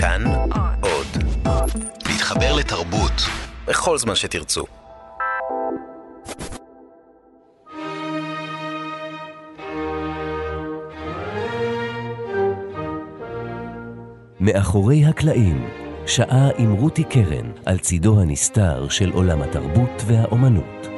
כאן עוד. להתחבר לתרבות בכל זמן שתרצו. מאחורי הקלעים, שעה עם רותי קרן על צידו הנסתר של עולם התרבות והאומנות.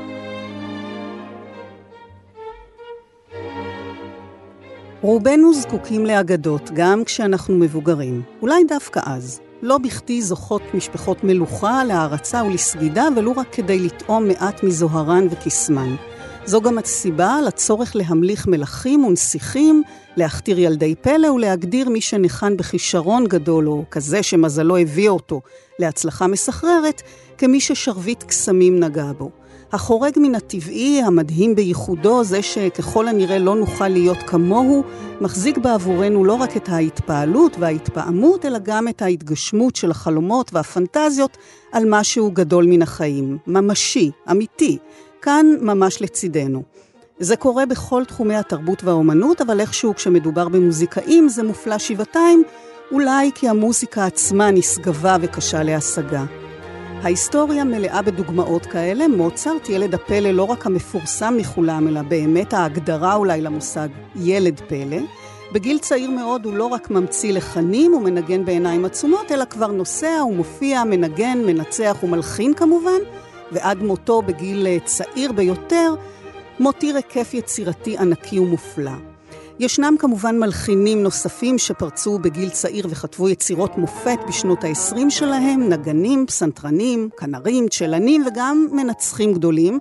רובנו זקוקים לאגדות, גם כשאנחנו מבוגרים. אולי דווקא אז. לא בכדי זוכות משפחות מלוכה להערצה ולסגידה, ולו רק כדי לטעום מעט מזוהרן וקסמן. זו גם הסיבה לצורך להמליך מלכים ונסיכים, להכתיר ילדי פלא ולהגדיר מי שניחן בכישרון גדול, או כזה שמזלו הביא אותו להצלחה מסחררת, כמי ששרביט קסמים נגע בו. החורג מן הטבעי, המדהים בייחודו, זה שככל הנראה לא נוכל להיות כמוהו, מחזיק בעבורנו לא רק את ההתפעלות וההתפעמות, אלא גם את ההתגשמות של החלומות והפנטזיות על משהו גדול מן החיים. ממשי, אמיתי, כאן ממש לצידנו. זה קורה בכל תחומי התרבות והאומנות, אבל איכשהו כשמדובר במוזיקאים זה מופלא שבעתיים, אולי כי המוזיקה עצמה נשגבה וקשה להשגה. ההיסטוריה מלאה בדוגמאות כאלה. מוצרט, ילד הפלא, לא רק המפורסם מכולם, אלא באמת ההגדרה אולי למושג ילד פלא. בגיל צעיר מאוד הוא לא רק ממציא לחנים ומנגן בעיניים עצומות, אלא כבר נוסע ומופיע, מנגן, מנצח ומלחין כמובן, ועד מותו בגיל צעיר ביותר, מותיר היקף יצירתי ענקי ומופלא. ישנם כמובן מלחינים נוספים שפרצו בגיל צעיר וכתבו יצירות מופת בשנות ה-20 שלהם, נגנים, פסנתרנים, כנרים, צ'לנים וגם מנצחים גדולים,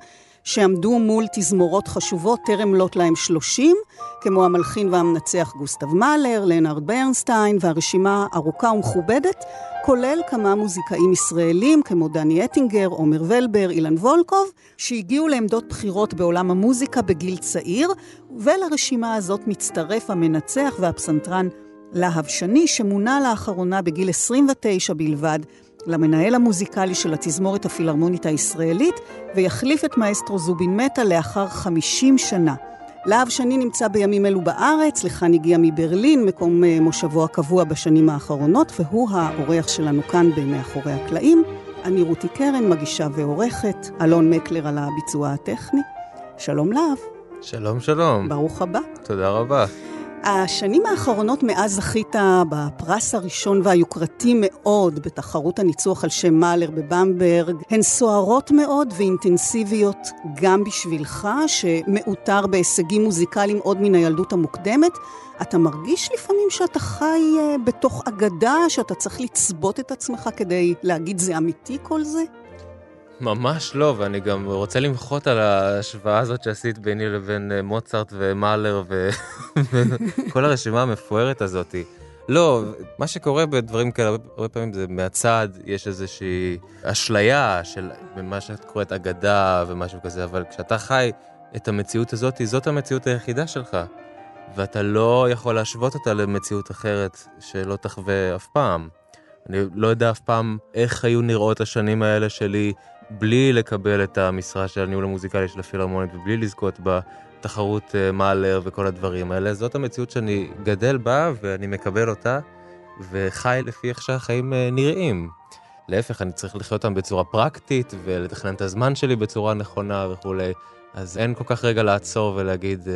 שעמדו מול תזמורות חשובות טרם לוט להם 30, כמו המלחין והמנצח גוסטב מאלר, לנארד ברנסטיין, והרשימה ארוכה ומכובדת, כולל כמה מוזיקאים ישראלים כמו דני אטינגר, עומר ולבר, אילן וולקוב, שהגיעו לעמדות בחירות בעולם המוזיקה בגיל צעיר, ולרשימה הזאת מצטרף המנצח והפסנתרן להב שני, שמונה לאחרונה בגיל 29 בלבד למנהל המוזיקלי של התזמורת הפילהרמונית הישראלית, ויחליף את מאסטרו זובין מטה לאחר 50 שנה. להב שני נמצא בימים אלו בארץ, לכאן הגיע מברלין, מקום אה, מושבו הקבוע בשנים האחרונות, והוא האורח שלנו כאן במאחורי הקלעים. אני רותי קרן, מגישה ועורכת, אלון מקלר על הביצוע הטכני. שלום להב. שלום, שלום. ברוך הבא. תודה רבה. השנים האחרונות מאז זכית בפרס הראשון והיוקרתי מאוד בתחרות הניצוח על שם מאלר בבמברג, הן סוערות מאוד ואינטנסיביות גם בשבילך, שמעוטר בהישגים מוזיקליים עוד מן הילדות המוקדמת. אתה מרגיש לפעמים שאתה חי אה, בתוך אגדה, שאתה צריך לצבות את עצמך כדי להגיד זה אמיתי כל זה? ממש לא, ואני גם רוצה למחות על ההשוואה הזאת שעשית ביני לבין אה, מוצרט ומאלר וכל הרשימה המפוארת הזאת. לא, מה שקורה בדברים כאלה הרבה פעמים זה מהצד, יש איזושהי אשליה של מה שאת קוראת אגדה ומשהו כזה, אבל כשאתה חי את המציאות הזאת, זאת המציאות היחידה שלך. ואתה לא יכול להשוות אותה למציאות אחרת שלא תחווה אף פעם. אני לא יודע אף פעם איך היו נראות השנים האלה שלי לקבל את המשרה של הניהול המוזיקלי של הפילהרמונית ובלי לזכות בתחרות uh, מאלר וכל הדברים האלה. זאת המציאות שאני גדל בה ואני מקבל אותה וחי לפי איך שהחיים uh, נראים. להפך, אני צריך לחיות אותם בצורה פרקטית ולתכנן את הזמן שלי בצורה נכונה וכולי. אז אין כל כך רגע לעצור ולהגיד...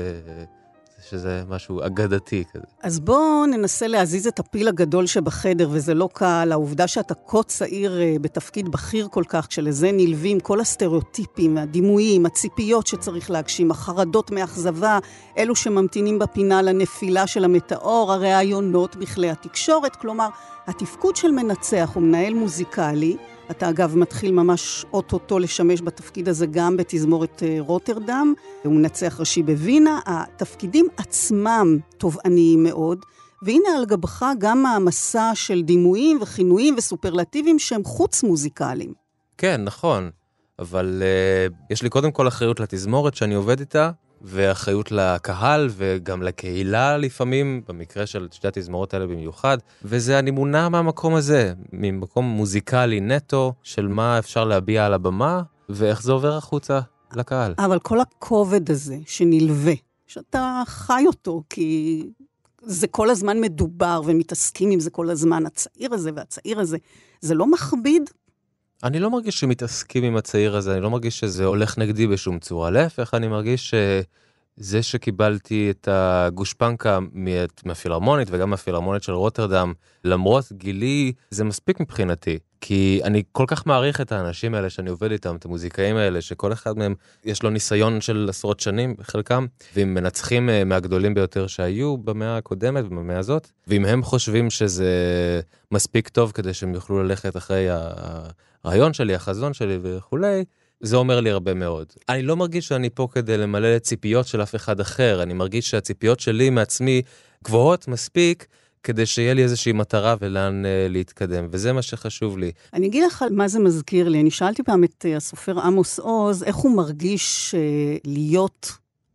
שזה משהו אגדתי כזה. אז בואו ננסה להזיז את הפיל הגדול שבחדר, וזה לא קל, העובדה שאתה כה צעיר אה, בתפקיד בכיר כל כך, כשלזה נלווים כל הסטריאוטיפים, הדימויים, הציפיות שצריך להגשים, החרדות מאכזבה, אלו שממתינים בפינה לנפילה של המטאור, הראיונות בכלי התקשורת, כלומר, התפקוד של מנצח ומנהל מוזיקלי, אתה אגב מתחיל ממש אוטוטו לשמש בתפקיד הזה גם בתזמורת אה, רוטרדם, הוא מנצח ראשי בווינה. התפקידים עצמם תובעניים מאוד, והנה על גבך גם המסע של דימויים וכינויים וסופרלטיבים שהם חוץ מוזיקליים. כן, נכון, אבל uh, יש לי קודם כל אחריות לתזמורת שאני עובד איתה, ואחריות לקהל וגם לקהילה לפעמים, במקרה של שתי התזמורות האלה במיוחד, וזה אני מונע מהמקום הזה, ממקום מוזיקלי נטו של מה אפשר להביע על הבמה, ואיך זה עובר החוצה לקהל. אבל כל הכובד הזה שנלווה, שאתה חי אותו, כי זה כל הזמן מדובר ומתעסקים עם זה כל הזמן, הצעיר הזה והצעיר הזה. זה לא מכביד? אני לא מרגיש שמתעסקים עם הצעיר הזה, אני לא מרגיש שזה הולך נגדי בשום צורה. להפך, אני מרגיש שזה שקיבלתי את הגושפנקה מהפילהרמונית וגם מהפילהרמונית של רוטרדם, למרות גילי, זה מספיק מבחינתי. כי אני כל כך מעריך את האנשים האלה שאני עובד איתם, את המוזיקאים האלה, שכל אחד מהם יש לו ניסיון של עשרות שנים, חלקם, והם מנצחים אה, מהגדולים ביותר שהיו במאה הקודמת ובמאה הזאת, ואם הם חושבים שזה מספיק טוב כדי שהם יוכלו ללכת אחרי הרעיון שלי, החזון שלי וכולי, זה אומר לי הרבה מאוד. אני לא מרגיש שאני פה כדי למלא ציפיות של אף אחד אחר, אני מרגיש שהציפיות שלי מעצמי גבוהות מספיק. כדי שיהיה לי איזושהי מטרה ולאן uh, להתקדם, וזה מה שחשוב לי. אני אגיד לך מה זה מזכיר לי. אני שאלתי פעם את uh, הסופר עמוס עוז, איך הוא מרגיש uh, להיות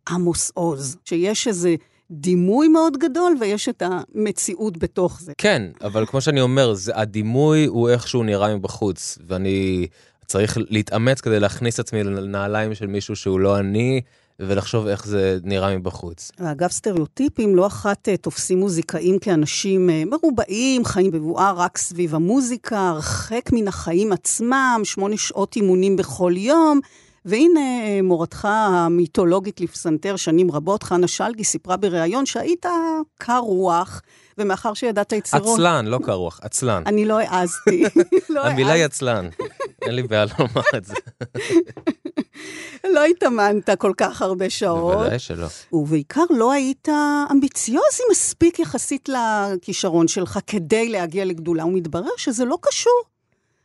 עמוס עוז, שיש איזה... דימוי מאוד גדול ויש את המציאות בתוך זה. כן, אבל כמו שאני אומר, זה, הדימוי הוא איך שהוא נראה מבחוץ, ואני צריך להתאמץ כדי להכניס עצמי לנעליים של מישהו שהוא לא אני, ולחשוב איך זה נראה מבחוץ. ואגב, סטריאוטיפים לא אחת אה, תופסים מוזיקאים כאנשים אה, מרובעים, חיים בבואה רק סביב המוזיקה, הרחק מן החיים עצמם, שמונה שעות אימונים בכל יום. והנה אה, מורתך המיתולוגית לפסנתר שנים רבות, חנה שלגי, סיפרה בריאיון שהיית קר רוח, ומאחר שידעת יצירות... עצלן, לא קר רוח, עצלן. אני לא העזתי. לא המילה היא עצלן, אין לי בעיה לומר את זה. לא התאמנת כל כך הרבה שעות. בוודאי שלא. ובעיקר לא היית אמביציוזי מספיק יחסית לכישרון שלך כדי להגיע לגדולה, ומתברר שזה לא קשור.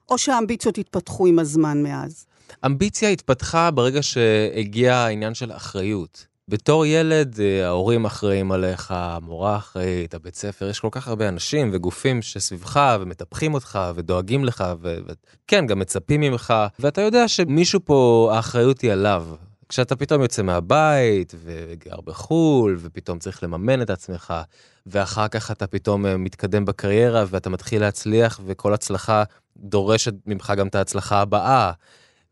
או שהאמביציות התפתחו עם הזמן מאז? אמביציה התפתחה ברגע שהגיע העניין של אחריות. בתור ילד, אה, ההורים אחראים עליך, המורה אחראית, הבית ספר, יש כל כך הרבה אנשים וגופים שסביבך ומטפחים אותך ודואגים לך, וכן, גם מצפים ממך, ואתה יודע שמישהו פה, האחריות היא עליו. כשאתה פתאום יוצא מהבית וגר בחו"ל ופתאום צריך לממן את עצמך ואחר כך אתה פתאום אה, מתקדם בקריירה ואתה מתחיל להצליח וכל הצלחה דורשת ממך גם את ההצלחה הבאה.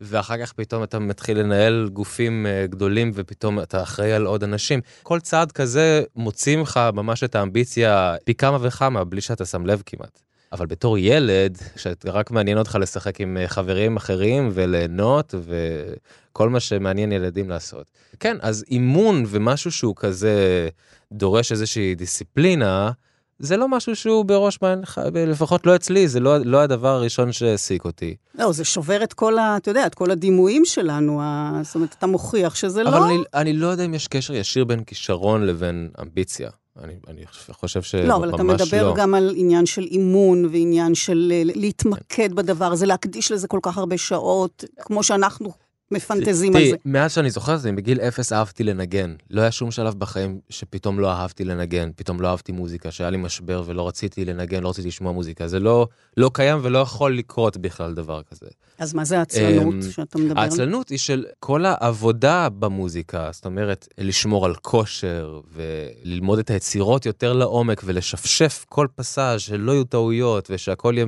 ואחר כך פתאום אתה מתחיל לנהל גופים אה, גדולים ופתאום אתה אחראי על עוד אנשים. כל צעד כזה מוציא ממך ממש את האמביציה פי כמה וכמה בלי שאתה שם לב כמעט. אבל בתור ילד, שרק מעניין אותך לשחק עם אה, חברים אחרים וליהנות וכל מה שמעניין ילדים לעשות. כן, אז אימון ומשהו שהוא כזה דורש איזושהי דיסציפלינה, זה לא משהו שהוא בראש מעייניך, לפחות לא אצלי, זה לא, לא הדבר הראשון שהעסיק אותי. לא, זה שובר את כל ה... אתה יודע, את כל הדימויים שלנו, ה... זאת אומרת, אתה מוכיח שזה אבל לא... אבל אני, אני לא יודע אם יש קשר ישיר בין כישרון לבין אמביציה. אני, אני חושב שממש לא. לא, אבל אתה מדבר לא. גם על עניין של אימון ועניין של אה, להתמקד בדבר הזה, להקדיש לזה כל כך הרבה שעות, כמו שאנחנו מפנטזים על זה. מאז שאני זוכר את זה, בגיל אפס אהבתי לנגן. לא היה שום שלב בחיים שפתאום לא אהבתי לנגן, פתאום לא אהבתי מוזיקה, שהיה לי משבר ולא רציתי לנגן, לא רציתי לשמוע מוזיקה. זה לא, לא קיים ולא יכול לקרות בכלל דבר כזה. אז מה זה העצלנות אמ, שאתה מדבר? העצלנות היא של כל העבודה במוזיקה, זאת אומרת, לשמור על כושר וללמוד את היצירות יותר לעומק ולשפשף כל פסאז' שלא יהיו טעויות ושהכל יהיה...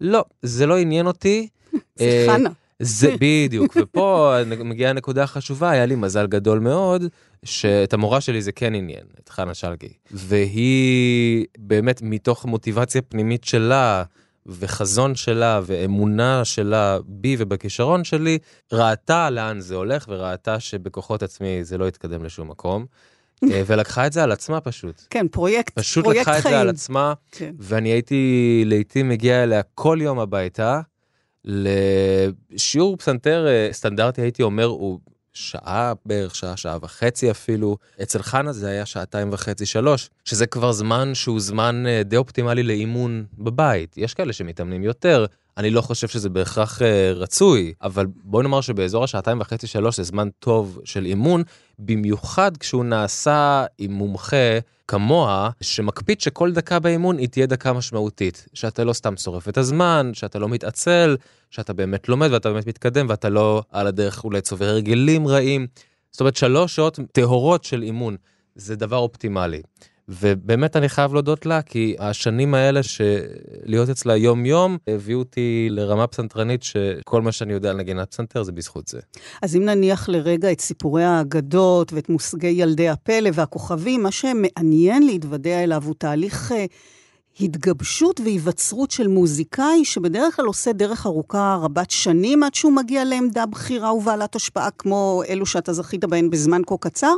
לא, זה לא עניין אותי. זה חנה. זה בדיוק, ופה מגיעה נקודה חשובה, היה לי מזל גדול מאוד, שאת המורה שלי זה כן עניין, את חנה שלגי. והיא באמת מתוך מוטיבציה פנימית שלה, וחזון שלה, ואמונה שלה בי ובכישרון שלי, ראתה לאן זה הולך, וראתה שבכוחות עצמי זה לא יתקדם לשום מקום. אה, ולקחה את זה על עצמה פשוט. כן, פרויקט, פשוט פרויקט חיים. פשוט לקחה את זה על עצמה, כן. ואני הייתי לעיתים מגיע אליה כל יום הביתה. לשיעור פסנתר אה, סטנדרטי הייתי אומר הוא שעה בערך שעה שעה וחצי אפילו. אצל חנה זה היה שעתיים וחצי שלוש שזה כבר זמן שהוא זמן אה, די אופטימלי לאימון בבית. יש כאלה שמתאמנים יותר אני לא חושב שזה בהכרח uh, רצוי, אבל בואי נאמר שבאזור השעתיים וחצי שלוש זה זמן טוב של אימון, במיוחד כשהוא נעשה עם מומחה כמוה, שמקפיד שכל דקה באימון היא תהיה דקה משמעותית. שאתה לא סתם שורף את הזמן, שאתה לא מתעצל, שאתה באמת לומד ואתה באמת מתקדם ואתה לא על הדרך אולי צובר הרגלים רעים. זאת אומרת, שלוש שעות טהורות של אימון, זה דבר אופטימלי. ובאמת אני חייב להודות לה, כי השנים האלה שלהיות אצלה יום-יום, הביאו אותי לרמה פסנתרנית שכל מה שאני יודע על נגינת פסנתר זה בזכות זה. אז אם נניח לרגע את סיפורי האגדות ואת מושגי ילדי הפלא והכוכבים, מה שמעניין להתוודע אליו הוא תהליך... התגבשות והיווצרות של מוזיקאי, שבדרך כלל עושה דרך ארוכה רבת שנים עד שהוא מגיע לעמדה בכירה ובעלת השפעה כמו אלו שאתה זכית בהן בזמן כה קצר,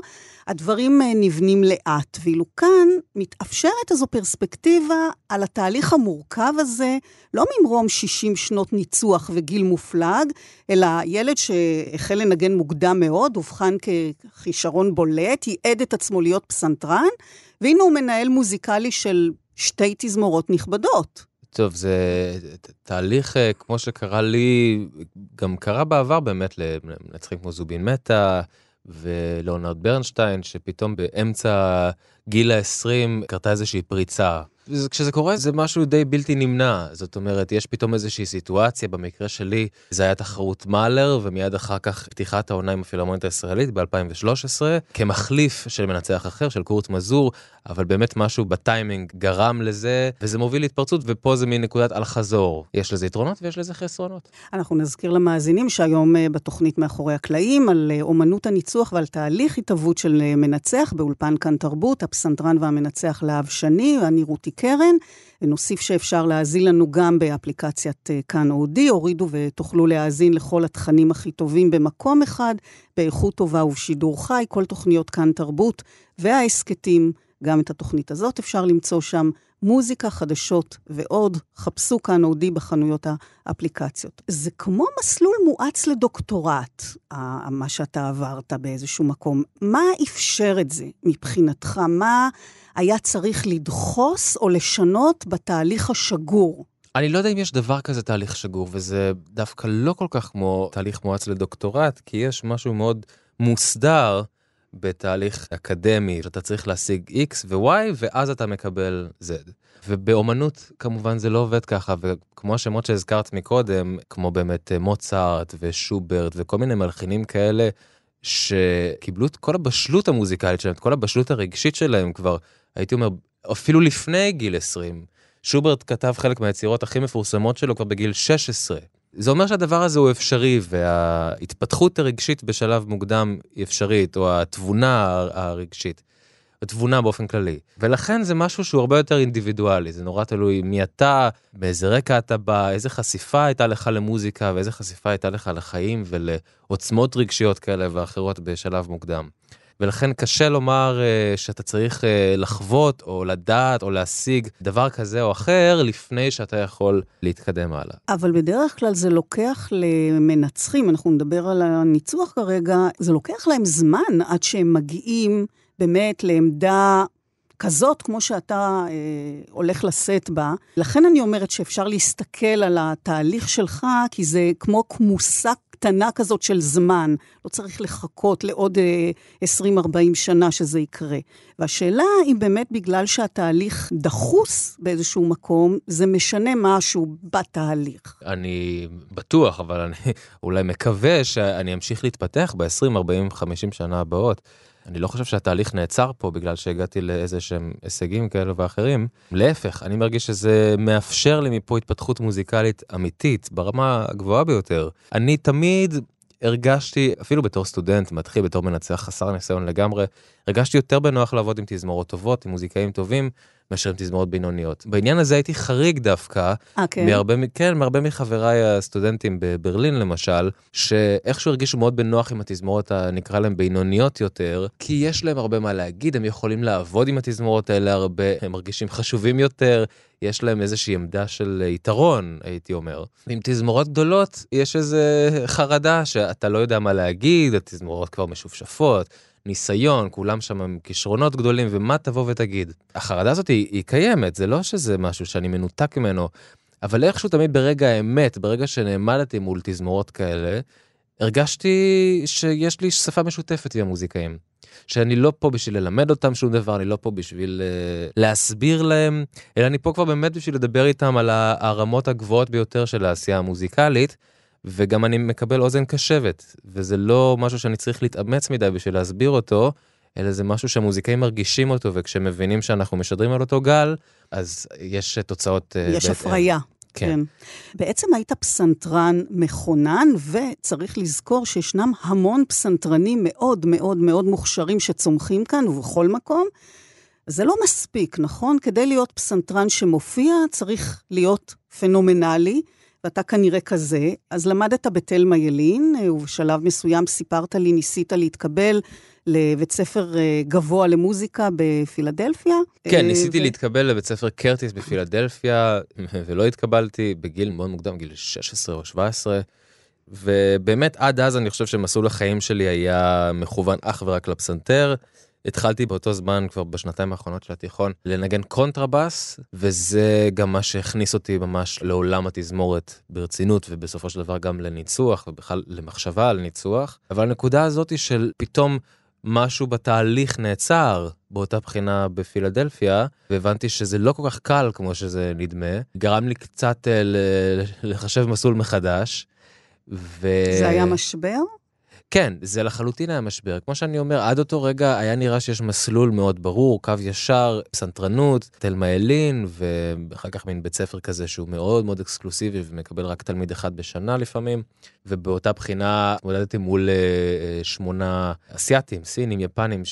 הדברים אה, נבנים לאט. ואילו כאן מתאפשרת איזו פרספקטיבה על התהליך המורכב הזה, לא ממרום 60 שנות ניצוח וגיל מופלג, אלא ילד שהחל לנגן מוקדם מאוד, אובחן ככישרון בולט, ייעד את עצמו להיות פסנתרן, והנה הוא מנהל מוזיקלי של שתי תזמורות נכבדות. טוב, זה תהליך אה, כמו שקרה לי, גם קרה בעבר באמת למנצחים כמו זובין מטה ולאונרד ברנשטיין, שפתאום באמצע גיל ה-20 קרתה איזושהי פריצה. כשזה קורה זה משהו די בלתי נמנע, זאת אומרת, יש פתאום איזושהי סיטואציה, במקרה שלי זה היה תחרות מאלר, ומיד אחר כך פתיחת העונה עם הפילהרמונית הישראלית ב-2013, כמחליף של מנצח אחר, של קורט מזור, אבל באמת משהו בטיימינג גרם לזה, וזה מוביל להתפרצות, ופה זה מין נקודת אל-חזור. יש לזה יתרונות ויש לזה חסרונות. אנחנו נזכיר למאזינים שהיום אה, בתוכנית מאחורי הקלעים, על אה, אומנות הניצוח ועל תהליך התהוות של אה, מנצח באולפן כאן תרבות, הפסנתרן והמנצח להב שני, ואני רותי קרן. ונוסיף שאפשר להאזין לנו גם באפליקציית כאן אודי, הורידו ותוכלו להאזין לכל התכנים הכי טובים במקום אחד, באיכות טובה ובשידור חי, כל תוכניות כאן תרבות וההסכתים. גם את התוכנית הזאת אפשר למצוא שם, מוזיקה, חדשות ועוד. חפשו כאן אודי בחנויות האפליקציות. זה כמו מסלול מואץ לדוקטורט, מה שאתה עברת באיזשהו מקום. מה אפשר את זה מבחינתך? מה היה צריך לדחוס או לשנות בתהליך השגור? אני לא יודע אם יש דבר כזה תהליך שגור, וזה דווקא לא כל כך כמו תהליך מואץ לדוקטורט, כי יש משהו מאוד מוסדר. בתהליך אקדמי, שאתה צריך להשיג X ו-Y, ואז אתה מקבל Z. ובאומנות כמובן זה לא עובד ככה, וכמו השמות שהזכרת מקודם, כמו באמת אה, מוצרט ושוברט וכל מיני מלחינים כאלה, שקיבלו את כל הבשלות המוזיקלית שלהם, את כל הבשלות הרגשית שלהם כבר, הייתי אומר, אפילו לפני גיל 20. שוברט כתב חלק מהיצירות הכי מפורסמות שלו כבר בגיל 16. זה אומר שהדבר הזה הוא אפשרי, וההתפתחות הרגשית בשלב מוקדם היא אפשרית, או התבונה הרגשית. התבונה באופן כללי. ולכן זה משהו שהוא הרבה יותר אינדיבידואלי, זה נורא תלוי מי אתה, באיזה רקע אתה בא, איזה חשיפה הייתה לך למוזיקה ואיזה חשיפה הייתה לך לחיים ולעוצמות רגשיות כאלה ואחרות בשלב מוקדם. ולכן קשה לומר uh, שאתה צריך uh, לחוות או לדעת או להשיג דבר כזה או אחר לפני שאתה יכול להתקדם הלאה. אבל בדרך כלל זה לוקח למנצחים, אנחנו נדבר על הניצוח כרגע, זה לוקח להם זמן עד שהם מגיעים באמת לעמדה כזאת, כמו שאתה אה, הולך לשאת בה. לכן אני אומרת שאפשר להסתכל על התהליך שלך, כי זה כמו כמוסה קטנה כזאת של זמן. לא צריך לחכות לעוד אה, 20-40 שנה שזה יקרה. והשאלה אם באמת בגלל שהתהליך דחוס באיזשהו מקום, זה משנה משהו בתהליך. אני בטוח, אבל אני אולי מקווה שאני אמשיך להתפתח ב-20, 40, 50 שנה הבאות. אני לא חושב שהתהליך נעצר פה בגלל שהגעתי לאיזה שהם הישגים כאלו ואחרים. להפך, אני מרגיש שזה מאפשר לי מפה התפתחות מוזיקלית אמיתית ברמה הגבוהה ביותר. אני תמיד הרגשתי, אפילו בתור סטודנט, מתחיל בתור מנצח חסר ניסיון לגמרי, הרגשתי יותר בנוח לעבוד עם תזמורות טובות, עם מוזיקאים טובים, מאשר עם תזמורות בינוניות. בעניין הזה הייתי חריג דווקא, okay. כן. מהרבה, כן, מהרבה מחבריי הסטודנטים בברלין למשל, שאיכשהו הרגישו מאוד בנוח עם התזמורות הנקרא להם בינוניות יותר, כי יש להם הרבה מה להגיד, הם יכולים לעבוד עם התזמורות האלה הרבה, הם מרגישים חשובים יותר, יש להם איזושהי עמדה של יתרון, הייתי אומר. עם תזמורות גדולות, יש איזה חרדה שאתה לא יודע מה להגיד, התזמורות כבר משופשפות. ניסיון, כולם שם עם כישרונות גדולים, ומה תבוא ותגיד. החרדה הזאת היא, היא קיימת, זה לא שזה משהו שאני מנותק ממנו, אבל איכשהו תמיד ברגע האמת, ברגע שנעמדתי מול תזמורות כאלה, הרגשתי שיש לי שפה משותפת עם המוזיקאים. שאני לא פה בשביל ללמד אותם שום דבר, אני לא פה בשביל uh, להסביר להם, אלא אני פה כבר באמת בשביל לדבר איתם על הרמות הגבוהות ביותר של העשייה המוזיקלית. וגם אני מקבל אוזן קשבת, וזה לא משהו שאני צריך להתאמץ מדי בשביל להסביר אותו, אלא זה משהו שהמוזיקאים מרגישים אותו, וכשהם מבינים שאנחנו משדרים על אותו גל, אז יש תוצאות... אה, יש הפריה. כן. כן. בעצם היית פסנתרן מכונן, וצריך לזכור שישנם המון פסנתרנים מאוד מאוד מאוד מוכשרים שצומחים כאן ובכל מקום. זה לא מספיק, נכון? כדי להיות פסנתרן שמופיע, צריך להיות פנומנלי, ואתה כנראה כזה. אז למדת בתלמה ילין, ובשלב מסוים סיפרת לי, ניסית להתקבל לבית ספר אה, גבוה למוזיקה בפילדלפיה. כן, אה, ניסיתי ו... להתקבל לבית ספר קרטיס בפילדלפיה, ולא התקבלתי בגיל מאוד מוקדם, גיל 16 או 17. ובאמת עד אז אני חושב שמסלול החיים שלי היה מכוון אך ורק לפסנתר. התחלתי באותו זמן, כבר בשנתיים האחרונות של התיכון, לנגן קונטרבאס, וזה גם מה שהכניס אותי ממש לעולם התזמורת ברצינות, ובסופו של דבר גם לניצוח, ובכלל למחשבה על ניצוח. אבל הנקודה הזאת של פתאום משהו בתהליך נעצר באותה בחינה בפילדלפיה, והבנתי שזה לא כל כך קל כמו שזה נדמה. גרם לי קצת אה, לחשב מסלול מחדש. ו... זה היה משבר? כן, זה לחלוטין היה משבר. כמו שאני אומר, עד אותו רגע היה נראה שיש מסלול מאוד ברור, קו ישר, פסנתרנות, תלמה ילין, ואחר כך מין בית ספר כזה שהוא מאוד מאוד אקסקלוסיבי ומקבל רק תלמיד אחד בשנה לפעמים. ובאותה בחינה התמודדתי מול uh, שמונה אסייתים, סינים, יפנים,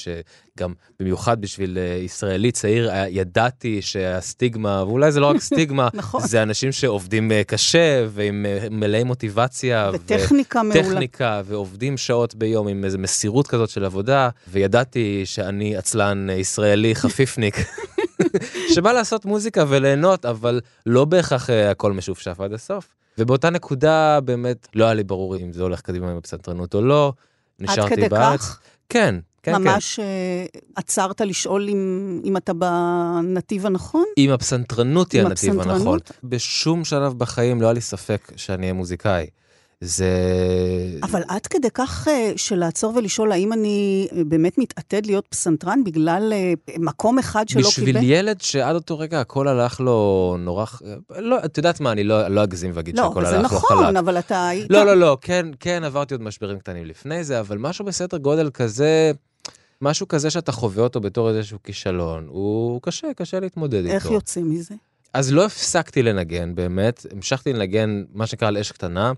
שגם במיוחד בשביל uh, ישראלי צעיר, ידעתי שהסטיגמה, ואולי זה לא רק סטיגמה, נכון. זה אנשים שעובדים uh, קשה ועם מלאי מוטיבציה. וטכניקה מעולה. טכניקה, ועובדים שעות ביום עם איזו מסירות כזאת של עבודה, וידעתי שאני עצלן ישראלי חפיפניק. שבא לעשות מוזיקה וליהנות, אבל לא בהכרח הכל משופשף עד הסוף. ובאותה נקודה באמת לא היה לי ברור אם זה הולך קדימה עם הפסנתרנות או לא. נשארתי בארץ. עד כדי בארץ. כך? כן, כן, ממש כן. ממש אה, עצרת לשאול אם, אם אתה בנתיב הנכון? אם הפסנתרנות היא הנתיב הנכון. בשום שלב בחיים לא היה לי ספק שאני אהיה מוזיקאי. זה... אבל עד כדי כך אה, של לעצור ולשאול האם אני באמת מתעתד להיות פסנתרן בגלל אה, מקום אחד שלא בשביל קיבל? בשביל ילד שעד אותו רגע הכל הלך לו נורא... לא, את יודעת מה, אני לא, לא אגזים ואגיד לא, שהכל הלך נכון, לו חלק. לא, זה נכון, אבל אתה היית... לא, לא, לא, כן, כן, עברתי עוד משברים קטנים לפני זה, אבל משהו בסדר גודל כזה... משהו כזה שאתה חווה אותו בתור איזשהו כישלון, הוא קשה, קשה להתמודד איך איתו. איך יוצאים מזה? אז לא הפסקתי לנגן, באמת, המשכתי לנגן, מה שנקרא, על אש קטנה.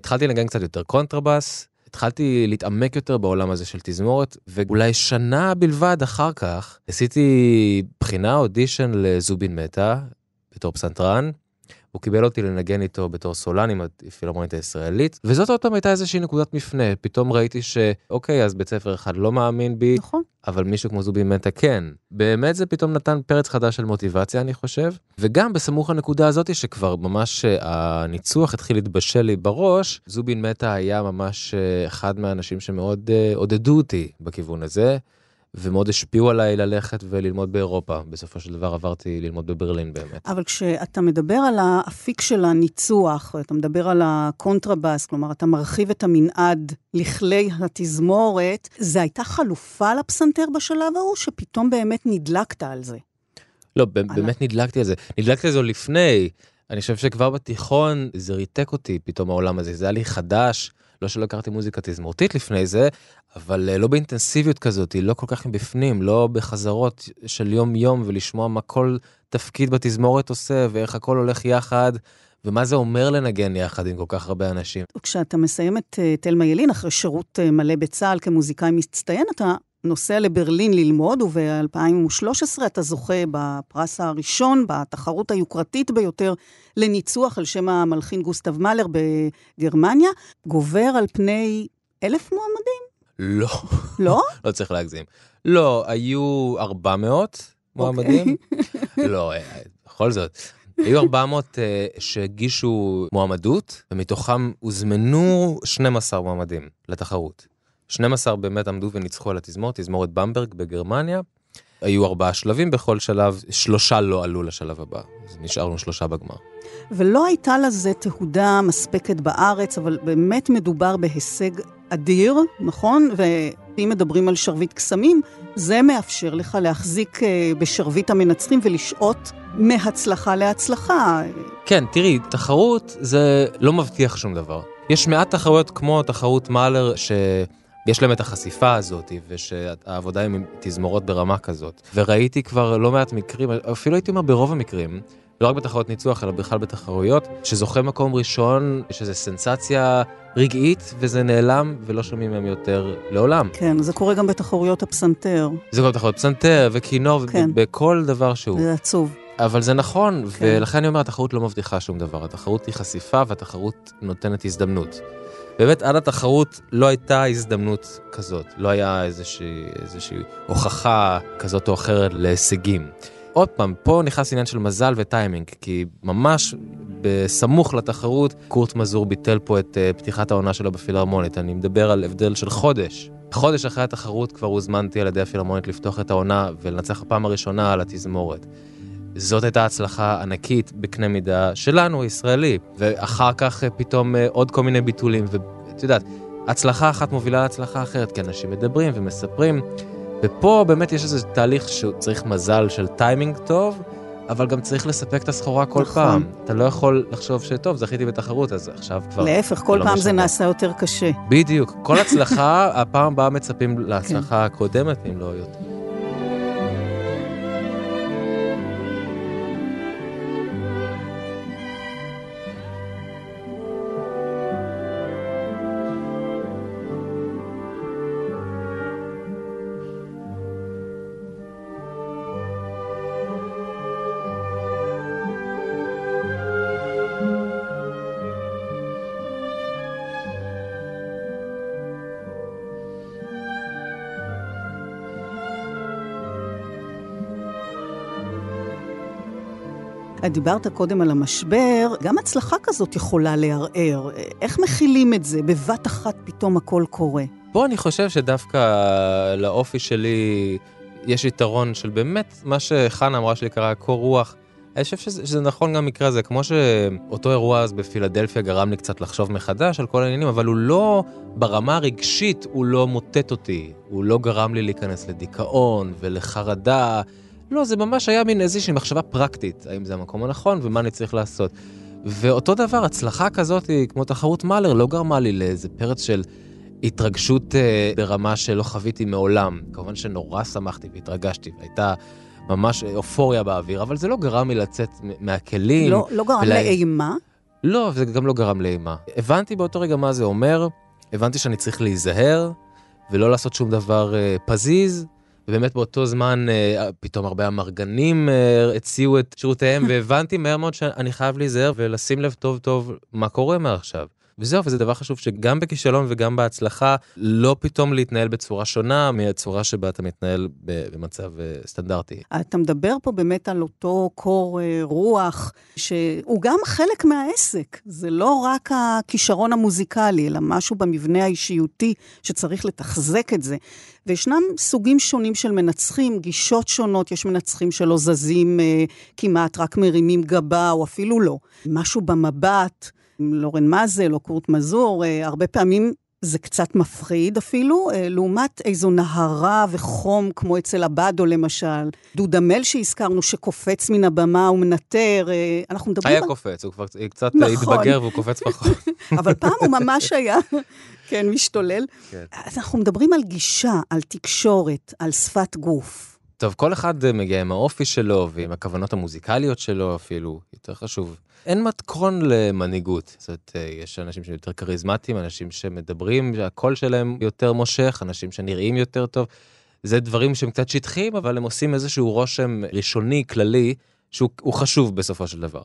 התחלתי לנגן קצת יותר קונטרבאס, התחלתי להתעמק יותר בעולם הזה של תזמורת, ואולי שנה בלבד אחר כך עשיתי בחינה אודישן לזובין מטה בתור פסנתרן. הוא קיבל אותי לנגן איתו בתור סולן עם הפילהרמונית הישראלית, וזאת עוד פעם הייתה איזושהי נקודת מפנה. פתאום ראיתי שאוקיי, אז בית ספר אחד לא מאמין בי, נכון. אבל מישהו כמו זובי מטה כן. באמת זה פתאום נתן פרץ חדש של מוטיבציה, אני חושב. וגם בסמוך לנקודה הזאת, שכבר ממש אה, הניצוח התחיל להתבשל לי בראש, זובין מטה היה ממש אה, אחד מהאנשים שמאוד אה, עודדו אותי בכיוון הזה. ומאוד השפיעו עליי ללכת וללמוד באירופה. בסופו של דבר עברתי ללמוד בברלין באמת. אבל כשאתה מדבר על האפיק של הניצוח, אתה מדבר על הקונטרבאס, כלומר, אתה מרחיב את המנעד לכלי התזמורת, זה הייתה חלופה לפסנתר בשלב ההוא, שפתאום באמת נדלקת על זה? לא, באמת נדלקתי על זה. נדלקתי על זה לפני. אני חושב שכבר בתיכון זה ריתק אותי פתאום העולם הזה, זה היה לי חדש. לא שלא הכרתי מוזיקה תזמורתית לפני זה, אבל אה, לא באינטנסיביות כזאת, לא כל כך מבפנים, לא בחזרות של יום יום ולשמוע מה כל תפקיד בתזמורת עושה ואיך הכל הולך יחד. ומה זה אומר לנגן יחד עם כל כך הרבה אנשים. כשאתה מסיים את אה, תלמה ילין, אחרי שירות אה, מלא בצה"ל כמוזיקאי מצטיין, אתה נוסע לברלין ללמוד, וב-2013 אתה זוכה בפרס הראשון, בתחרות היוקרתית ביותר לניצוח על שם המלחין גוסטב מאלר בגרמניה, גובר על פני אלף מועמדים? לא. לא? לא צריך להגזים. לא, היו 400 מועמדים. אוקיי. לא, אה, בכל זאת. היו 400 uh, אה, שהגישו מועמדות, ומתוכם הוזמנו 12 מועמדים לתחרות. 12 באמת עמדו וניצחו על התזמורת, תזמורת במברג בגרמניה. היו ארבעה שלבים בכל שלב, שלושה לא עלו לשלב הבא, אז נשארנו שלושה בגמר. ולא הייתה לזה תהודה מספקת בארץ, אבל באמת מדובר בהישג אדיר, נכון? ואם מדברים על שרביט קסמים, זה מאפשר לך להחזיק אה, בשרביט המנצחים ולשעוט מהצלחה להצלחה. כן, תראי, תחרות זה לא מבטיח שום דבר. יש מעט תחרויות כמו תחרות מאלר, ש... יש להם את החשיפה הזאת, ושהעבודה עם תזמורות ברמה כזאת. וראיתי כבר לא מעט מקרים, אפילו הייתי אומר ברוב המקרים, לא רק בתחרויות ניצוח, אלא בכלל בתחרויות, שזוכה מקום ראשון, יש איזו סנסציה רגעית, וזה נעלם, ולא שומעים מהם יותר לעולם. כן, זה קורה גם בתחרויות הפסנתר. זה קורה בתחרויות פסנתר, וכינור, כן. בכל דבר שהוא. זה עצוב. אבל זה נכון, כן. ולכן אני אומר, התחרות לא מבטיחה שום דבר. התחרות היא חשיפה, והתחרות נותנת הזדמנות. באמת, עד התחרות לא הייתה הזדמנות כזאת. לא היה איזושהי, איזושהי הוכחה כזאת או אחרת להישגים. עוד פעם, פה נכנס עניין של מזל וטיימינג, כי ממש בסמוך לתחרות, קורט מזור ביטל פה את uh, פתיחת העונה שלו בפילהרמונית. אני מדבר על הבדל של חודש. חודש אחרי התחרות כבר הוזמנתי על ידי הפילהרמונית לפתוח את העונה ולנצח בפעם הראשונה על התזמורת. זאת הייתה הצלחה ענקית בקנה מידה שלנו, הישראלי. ואחר כך אה, פתאום אה, עוד כל מיני ביטולים, ואת יודעת, הצלחה אחת מובילה להצלחה אחרת, כי אנשים מדברים ומספרים. ופה באמת יש איזה תהליך שצריך מזל של טיימינג טוב, אבל גם צריך לספק את הסחורה כל נכון. פעם. אתה לא יכול לחשוב שטוב, זכיתי בתחרות, אז עכשיו כבר... להפך, כל לא פעם משנה. זה נעשה יותר קשה. בדיוק. כל הצלחה, הפעם הבאה מצפים להצלחה כן. הקודמת, אם לא יותר. דיברת קודם על המשבר, גם הצלחה כזאת יכולה לערער. איך מכילים את זה? בבת אחת פתאום הכל קורה. פה אני חושב שדווקא לאופי שלי יש יתרון של באמת מה שחנה אמרה שלי קרה קור רוח. אני חושב שזה, שזה נכון גם במקרה הזה, כמו שאותו אירוע אז בפילדלפיה גרם לי קצת לחשוב מחדש על כל העניינים, אבל הוא לא, ברמה הרגשית הוא לא מוטט אותי, הוא לא גרם לי להיכנס לדיכאון ולחרדה. לא, זה ממש היה מין איזושהי מחשבה פרקטית, האם זה המקום הנכון ומה אני צריך לעשות. ואותו דבר, הצלחה כזאת, כמו תחרות מאלר, לא גרמה לי לאיזה פרץ של התרגשות אה, ברמה שלא חוויתי מעולם. כמובן שנורא שמחתי והתרגשתי, והייתה ממש אופוריה באוויר, אבל זה לא גרם לי לצאת מהכלים. לא, לא גרם ולה... לאימה? לא, זה גם לא גרם לאימה. הבנתי באותו רגע מה זה אומר, הבנתי שאני צריך להיזהר, ולא לעשות שום דבר אה, פזיז. ובאמת באותו זמן אה, פתאום הרבה אמרגנים אה, הציעו את שירותיהם והבנתי מהר מאוד שאני חייב להיזהר ולשים לב טוב טוב מה קורה מעכשיו. וזהו, וזה דבר חשוב שגם בכישלון וגם בהצלחה, לא פתאום להתנהל בצורה שונה מהצורה שבה אתה מתנהל במצב אה, סטנדרטי. אתה מדבר פה באמת על אותו קור אה, רוח, שהוא גם חלק מהעסק. זה לא רק הכישרון המוזיקלי, אלא משהו במבנה האישיותי שצריך לתחזק את זה. וישנם סוגים שונים של מנצחים, גישות שונות, יש מנצחים שלא זזים אה, כמעט, רק מרימים גבה, או אפילו לא. משהו במבט, לורן מאזל או קורט מזור, אה, הרבה פעמים זה קצת מפחיד אפילו, אה, לעומת איזו נהרה וחום כמו אצל הבאדו למשל. דודמל שהזכרנו, שקופץ מן הבמה ומנטר, אה, אנחנו מדברים... היה על... קופץ, הוא כבר קצת נכון. התבגר והוא קופץ פחות. אבל פעם הוא ממש היה, כן, משתולל. כן. אז אנחנו מדברים על גישה, על תקשורת, על שפת גוף. טוב, כל אחד מגיע עם האופי שלו ועם הכוונות המוזיקליות שלו אפילו, יותר חשוב. אין מתכון למנהיגות. זאת אומרת, אה, יש אנשים שהם יותר כריזמטיים, אנשים שמדברים, הקול שלהם יותר מושך, אנשים שנראים יותר טוב. זה דברים שהם קצת שטחיים, אבל הם עושים איזשהו רושם ראשוני, כללי, שהוא חשוב בסופו של דבר.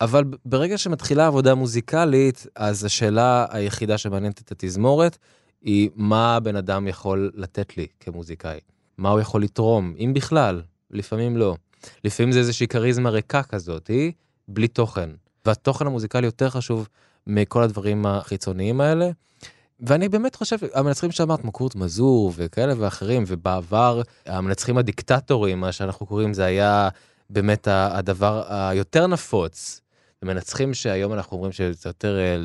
אבל ברגע שמתחילה עבודה מוזיקלית, אז השאלה היחידה שמעניינת את התזמורת, היא מה הבן אדם יכול לתת לי כמוזיקאי. מה הוא יכול לתרום, אם בכלל, לפעמים לא. לפעמים זה איזושהי כריזמה ריקה כזאת, היא בלי תוכן. והתוכן המוזיקלי יותר חשוב מכל הדברים החיצוניים האלה. ואני באמת חושב, המנצחים שאמרת, כמו מזור וכאלה ואחרים, ובעבר המנצחים הדיקטטורים, מה שאנחנו קוראים, זה היה באמת הדבר היותר נפוץ. מנצחים שהיום אנחנו אומרים שזה יותר אה,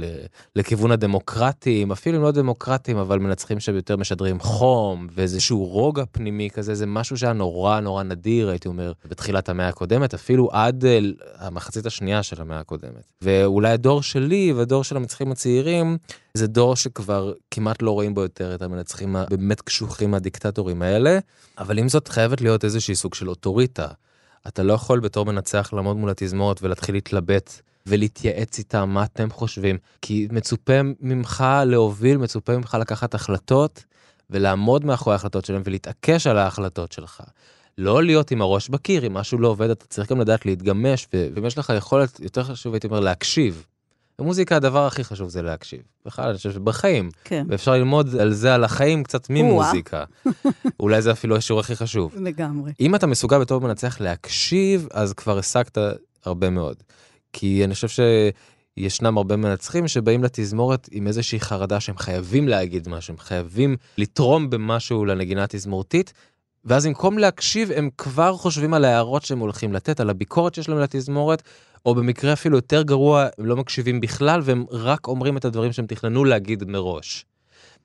לכיוון הדמוקרטים, אפילו לא דמוקרטים, אבל מנצחים שיותר משדרים חום ואיזשהו רוגע פנימי כזה, זה משהו שהיה נורא נורא נדיר, הייתי אומר, בתחילת המאה הקודמת, אפילו עד אה, המחצית השנייה של המאה הקודמת. ואולי הדור שלי והדור של המנצחים הצעירים, זה דור שכבר כמעט לא רואים בו יותר את המנצחים הבאמת קשוחים הדיקטטורים האלה, אבל עם זאת חייבת להיות איזושהי סוג של אוטוריטה. אתה לא יכול בתור מנצח לעמוד מול התזמורת ולהתחיל להתלבט ולהתייעץ איתם מה אתם חושבים, כי מצופה ממך להוביל, מצופה ממך לקחת החלטות ולעמוד מאחורי ההחלטות שלהם ולהתעקש על ההחלטות שלך. לא להיות עם הראש בקיר, אם משהו לא עובד אתה צריך גם לדעת להתגמש, ואם יש לך יכולת, יותר חשוב הייתי אומר להקשיב. במוזיקה הדבר הכי חשוב זה להקשיב. בכלל, אני חושב שבחיים. כן. ואפשר ללמוד על זה, על החיים, קצת ממוזיקה. אולי זה אפילו השיעור הכי חשוב. לגמרי. אם אתה מסוגל בתור מנצח להקשיב, אז כבר השגת הרבה מאוד. כי אני חושב שישנם הרבה מנצחים שבאים לתזמורת עם איזושהי חרדה שהם חייבים להגיד משהו, הם חייבים לתרום במשהו לנגינה התזמורתית, ואז במקום להקשיב הם כבר חושבים על ההערות שהם הולכים לתת, על הביקורת שיש להם לתזמורת, או במקרה אפילו יותר גרוע, הם לא מקשיבים בכלל והם רק אומרים את הדברים שהם תכננו להגיד מראש.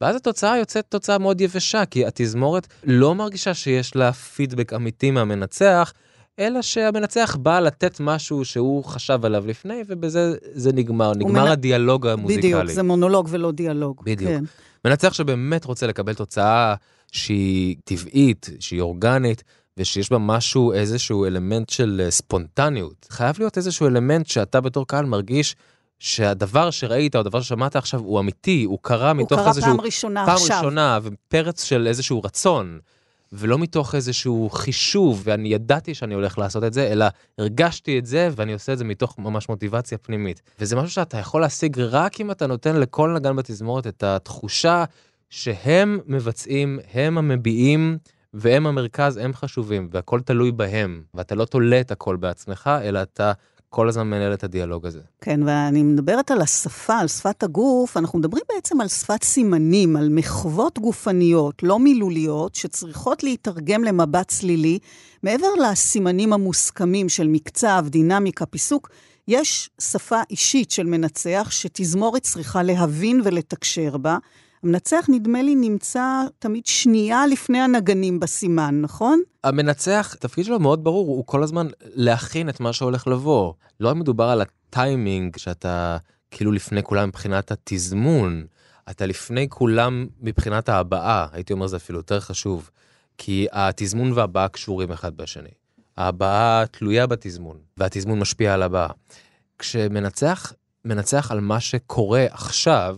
ואז התוצאה יוצאת תוצאה מאוד יבשה, כי התזמורת לא מרגישה שיש לה פידבק אמיתי מהמנצח, אלא שהמנצח בא לתת משהו שהוא חשב עליו לפני, ובזה זה נגמר, נגמר מנ... הדיאלוג המוזיקלי. בדיוק, זה מונולוג ולא דיאלוג. בדיוק. כן. מנצח שבאמת רוצה לקבל תוצאה שהיא טבעית, שהיא אורגנית, ושיש בה משהו, איזשהו אלמנט של אה, ספונטניות. חייב להיות איזשהו אלמנט שאתה בתור קהל מרגיש שהדבר שראית או הדבר ששמעת עכשיו הוא אמיתי, הוא קרה מתוך איזשהו... הוא קרה פעם ראשונה פעם עכשיו. פעם ראשונה, ופרץ של איזשהו רצון. ולא מתוך איזשהו חישוב, ואני ידעתי שאני הולך לעשות את זה, אלא הרגשתי את זה, ואני עושה את זה מתוך ממש מוטיבציה פנימית. וזה משהו שאתה יכול להשיג רק אם אתה נותן לכל נגן בתזמורת את התחושה שהם מבצעים, הם המביעים, והם המרכז, הם חשובים, והכל תלוי בהם, ואתה לא תולה את הכל בעצמך, אלא אתה כל הזמן מנהל את הדיאלוג הזה. כן, ואני מדברת על השפה, על שפת הגוף, אנחנו מדברים בעצם על שפת סימנים, על מחוות גופניות, לא מילוליות, שצריכות להתרגם למבט צלילי. מעבר לסימנים המוסכמים של מקצב, דינמיקה, פיסוק, יש שפה אישית של מנצח שתזמורת צריכה להבין ולתקשר בה. המנצח, נדמה לי, נמצא תמיד שנייה לפני הנגנים בסימן, נכון? המנצח, התפקיד שלו מאוד ברור, הוא כל הזמן להכין את מה שהולך לבוא. לא מדובר על הטיימינג, שאתה כאילו לפני כולם מבחינת התזמון, אתה לפני כולם מבחינת ההבעה, הייתי אומר זה אפילו יותר חשוב, כי התזמון והבעה קשורים אחד בשני. ההבעה תלויה בתזמון, והתזמון משפיע על הבאה. כשמנצח, מנצח על מה שקורה עכשיו,